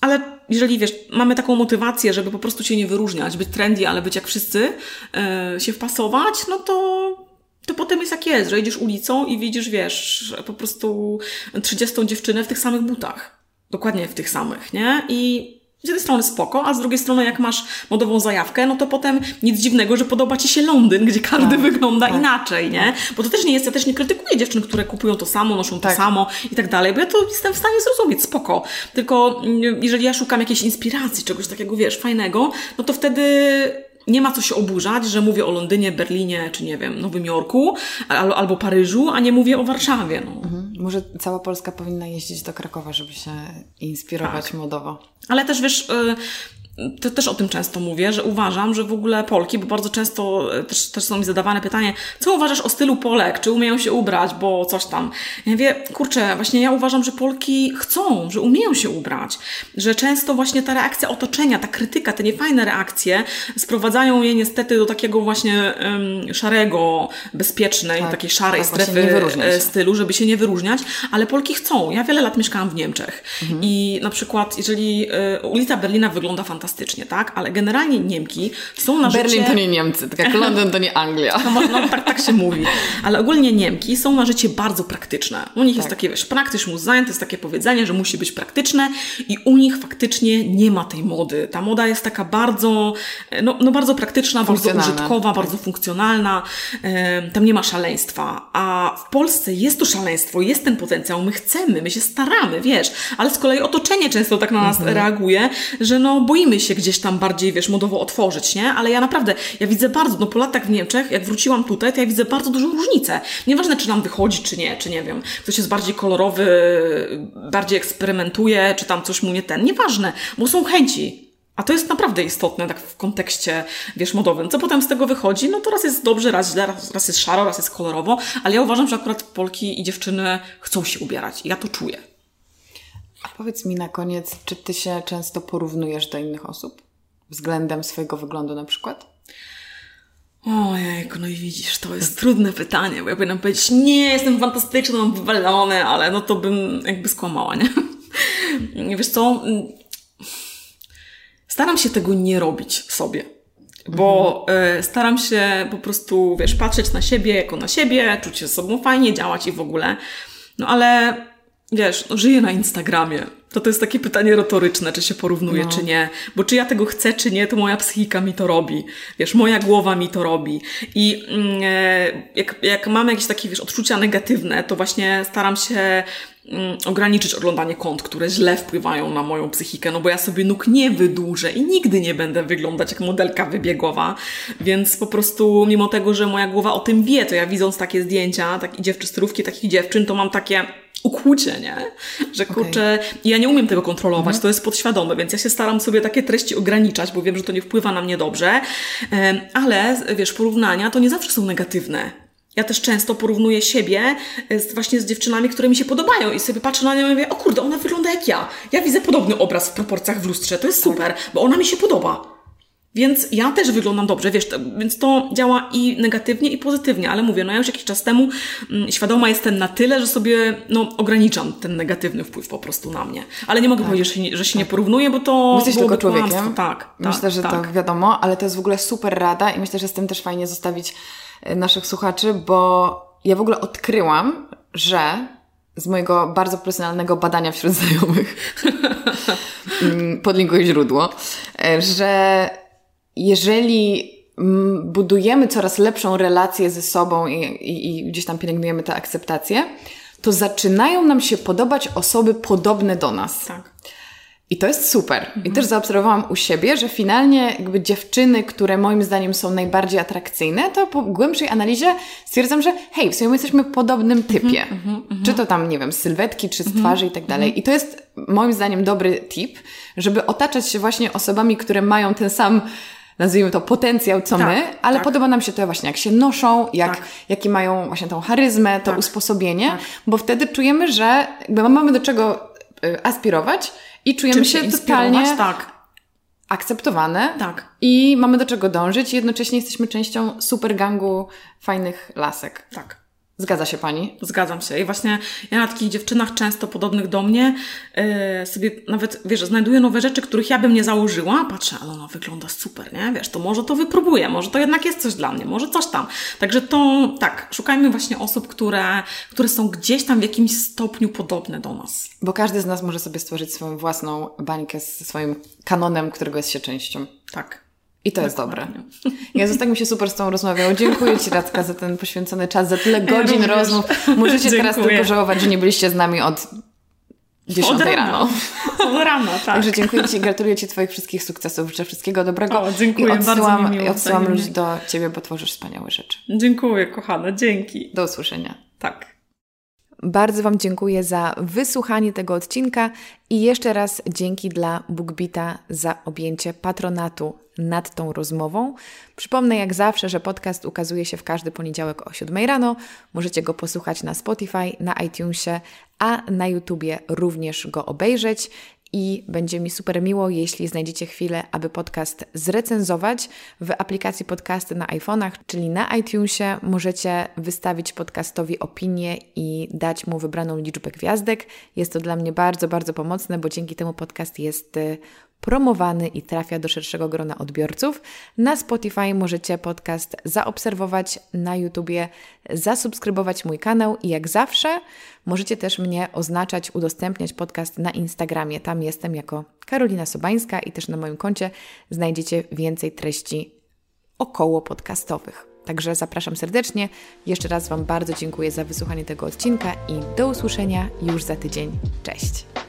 ale jeżeli wiesz, mamy taką motywację, żeby po prostu się nie wyróżniać, być trendy, ale być jak wszyscy, e, się wpasować, no to to potem jest jak jest, że idziesz ulicą i widzisz, wiesz, po prostu 30 dziewczynę w tych samych butach. Dokładnie w tych samych, nie? I z jednej strony spoko, a z drugiej strony jak masz modową zajawkę, no to potem nic dziwnego, że podoba Ci się Londyn, gdzie każdy tak, wygląda tak, inaczej, nie? Bo to też nie jest, ja też nie krytykuję dziewczyn, które kupują to samo, noszą to tak. samo i tak dalej, bo ja to jestem w stanie zrozumieć, spoko. Tylko mm, jeżeli ja szukam jakiejś inspiracji, czegoś takiego, wiesz, fajnego, no to wtedy nie ma co się oburzać, że mówię o Londynie, Berlinie, czy nie wiem, Nowym Jorku, albo, albo Paryżu, a nie mówię o Warszawie. No. Mhm. Może cała Polska powinna jeździć do Krakowa, żeby się inspirować tak. modowo. Ale też wiesz, y, to też o tym często mówię, że uważam, że w ogóle Polki, bo bardzo często e, też, też są mi zadawane pytanie, co uważasz o stylu Polek? Czy umieją się ubrać, bo coś tam. Ja wie, kurczę, właśnie ja uważam, że Polki chcą, że umieją się ubrać, że często właśnie ta reakcja otoczenia, ta krytyka, te niefajne reakcje sprowadzają je niestety do takiego właśnie um, szarego, bezpiecznej, tak, takiej szarej tak, strefy e, stylu, żeby się nie wyróżniać, ale Polki chcą. Ja wiele lat mieszkałam w Niemczech mhm. i na przykład, jeżeli y, ulica Berlina wygląda fantastycznie, fantastycznie, tak? Ale generalnie Niemki są na Berlin życie... to nie Niemcy, tak jak Londyn to nie Anglia. No, no tak, tak się mówi. Ale ogólnie Niemki są na życie bardzo praktyczne. U nich tak. jest takie, wiesz, praktycznie sein, to jest takie powiedzenie, że musi być praktyczne i u nich faktycznie nie ma tej mody. Ta moda jest taka bardzo, no, no bardzo praktyczna, bardzo użytkowa, tak. bardzo funkcjonalna. Tam nie ma szaleństwa. A w Polsce jest to szaleństwo, jest ten potencjał, my chcemy, my się staramy, wiesz, ale z kolei otoczenie często tak na nas mhm. reaguje, że no boimy możemy się gdzieś tam bardziej, wiesz, modowo otworzyć, nie? Ale ja naprawdę, ja widzę bardzo, no po latach w Niemczech, jak wróciłam tutaj, to ja widzę bardzo dużą różnicę. Nieważne, czy nam wychodzi, czy nie, czy nie wiem, ktoś jest bardziej kolorowy, bardziej eksperymentuje, czy tam coś mu nie ten, nieważne, bo są chęci. A to jest naprawdę istotne, tak w kontekście, wiesz, modowym. Co potem z tego wychodzi? No to raz jest dobrze, raz źle, raz, raz jest szaro, raz jest kolorowo, ale ja uważam, że akurat Polki i dziewczyny chcą się ubierać. I ja to czuję. A powiedz mi na koniec, czy ty się często porównujesz do innych osób? Względem swojego wyglądu na przykład? Ojejku, no i widzisz, to jest trudne pytanie, bo ja powinnam powiedzieć, nie, jestem fantastyczna, mam wywalone, ale no to bym jakby skłamała, nie? Wiesz co, staram się tego nie robić sobie. Bo mhm. y, staram się po prostu, wiesz, patrzeć na siebie jako na siebie, czuć się z sobą fajnie, działać i w ogóle. No ale wiesz, no, żyję na Instagramie. To to jest takie pytanie retoryczne, czy się porównuje, no. czy nie. Bo czy ja tego chcę, czy nie, to moja psychika mi to robi. Wiesz, moja głowa mi to robi. I mm, e, jak, jak mam jakieś takie, wiesz, odczucia negatywne, to właśnie staram się mm, ograniczyć oglądanie kont, które źle wpływają na moją psychikę, no bo ja sobie nóg nie wydłużę i nigdy nie będę wyglądać jak modelka wybiegowa, więc po prostu mimo tego, że moja głowa o tym wie, to ja widząc takie zdjęcia, tak, i dziewczystyrówki takich dziewczyn, to mam takie ukłucie, nie? Że kurczę, okay. ja nie umiem tego kontrolować, mhm. to jest podświadome, więc ja się staram sobie takie treści ograniczać, bo wiem, że to nie wpływa na mnie dobrze, ale wiesz, porównania to nie zawsze są negatywne. Ja też często porównuję siebie e, z, właśnie z dziewczynami, które mi się podobają i sobie patrzę na nią i mówię, o kurde, ona wygląda jak ja. Ja widzę podobny obraz w proporcjach w lustrze, to jest super, bo ona mi się podoba. Więc ja też wyglądam dobrze, wiesz, to, więc to działa i negatywnie, i pozytywnie, ale mówię, no ja już jakiś czas temu mm, świadoma jestem na tyle, że sobie, no, ograniczam ten negatywny wpływ po prostu na mnie. Ale nie mogę tak. powiedzieć, że się, że się nie porównuję, bo to Jesteś tylko człowiekiem. Tak, tak, Myślę, że tak. to wiadomo, ale to jest w ogóle super rada i myślę, że z tym też fajnie zostawić e, naszych słuchaczy, bo ja w ogóle odkryłam, że z mojego bardzo profesjonalnego badania wśród znajomych, mm, podlinkuję źródło, e, że jeżeli budujemy coraz lepszą relację ze sobą i, i, i gdzieś tam pielęgnujemy tę akceptację, to zaczynają nam się podobać osoby podobne do nas. Tak. I to jest super. Mhm. I też zaobserwowałam u siebie, że finalnie jakby dziewczyny, które moim zdaniem są najbardziej atrakcyjne, to po głębszej analizie stwierdzam, że hej, w sumie my jesteśmy w podobnym mhm, typie. Mhm, mhm, czy to tam, nie wiem, z sylwetki, czy z mhm, twarzy i tak dalej. Mhm. I to jest moim zdaniem dobry tip, żeby otaczać się właśnie osobami, które mają ten sam nazwijmy to potencjał, co tak, my, ale tak. podoba nam się to właśnie, jak się noszą, jak, tak. jakie mają właśnie tą charyzmę, to tak. usposobienie, tak. bo wtedy czujemy, że mamy do czego y, aspirować i czujemy się, się totalnie tak. akceptowane tak. i mamy do czego dążyć i jednocześnie jesteśmy częścią super gangu fajnych lasek. Tak. Zgadza się Pani? Zgadzam się. I właśnie ja na takich dziewczynach często podobnych do mnie yy, sobie nawet, wiesz, znajduję nowe rzeczy, których ja bym nie założyła. Patrzę, ale ona wygląda super, nie? Wiesz, to może to wypróbuję, może to jednak jest coś dla mnie, może coś tam. Także to, tak, szukajmy właśnie osób, które, które są gdzieś tam w jakimś stopniu podobne do nas. Bo każdy z nas może sobie stworzyć swoją własną bańkę ze swoim kanonem, którego jest się częścią. Tak. I to jest dobre. Jezus, tak mi się super z Tobą rozmawiało. Dziękuję Ci, Radka, za ten poświęcony czas, za tyle godzin ja rozmów. Możecie teraz tylko żałować, że nie byliście z nami od 10 od rano. Od rano, tak. Także dziękuję Ci, gratuluję Ci Twoich wszystkich sukcesów, życzę wszystkiego dobrego. O, dziękuję, I odsyłam, bardzo mi miło, I odsyłam ludzi do Ciebie, bo tworzysz wspaniałe rzeczy. Dziękuję, kochana, dzięki. Do usłyszenia. Tak. Bardzo Wam dziękuję za wysłuchanie tego odcinka i jeszcze raz dzięki dla BookBita za objęcie patronatu nad tą rozmową. Przypomnę jak zawsze, że podcast ukazuje się w każdy poniedziałek o 7 rano. Możecie go posłuchać na Spotify, na iTunesie, a na YouTubie również go obejrzeć i będzie mi super miło, jeśli znajdziecie chwilę, aby podcast zrecenzować w aplikacji podcasty na iPhone'ach, czyli na iTunesie możecie wystawić podcastowi opinię i dać mu wybraną liczbę gwiazdek. Jest to dla mnie bardzo, bardzo pomocne, bo dzięki temu podcast jest y, promowany i trafia do szerszego grona odbiorców. Na Spotify możecie podcast zaobserwować, na YouTubie zasubskrybować mój kanał i jak zawsze możecie też mnie oznaczać, udostępniać podcast na Instagramie. Tam jestem jako Karolina Sobańska i też na moim koncie znajdziecie więcej treści około podcastowych. Także zapraszam serdecznie. Jeszcze raz Wam bardzo dziękuję za wysłuchanie tego odcinka i do usłyszenia już za tydzień. Cześć!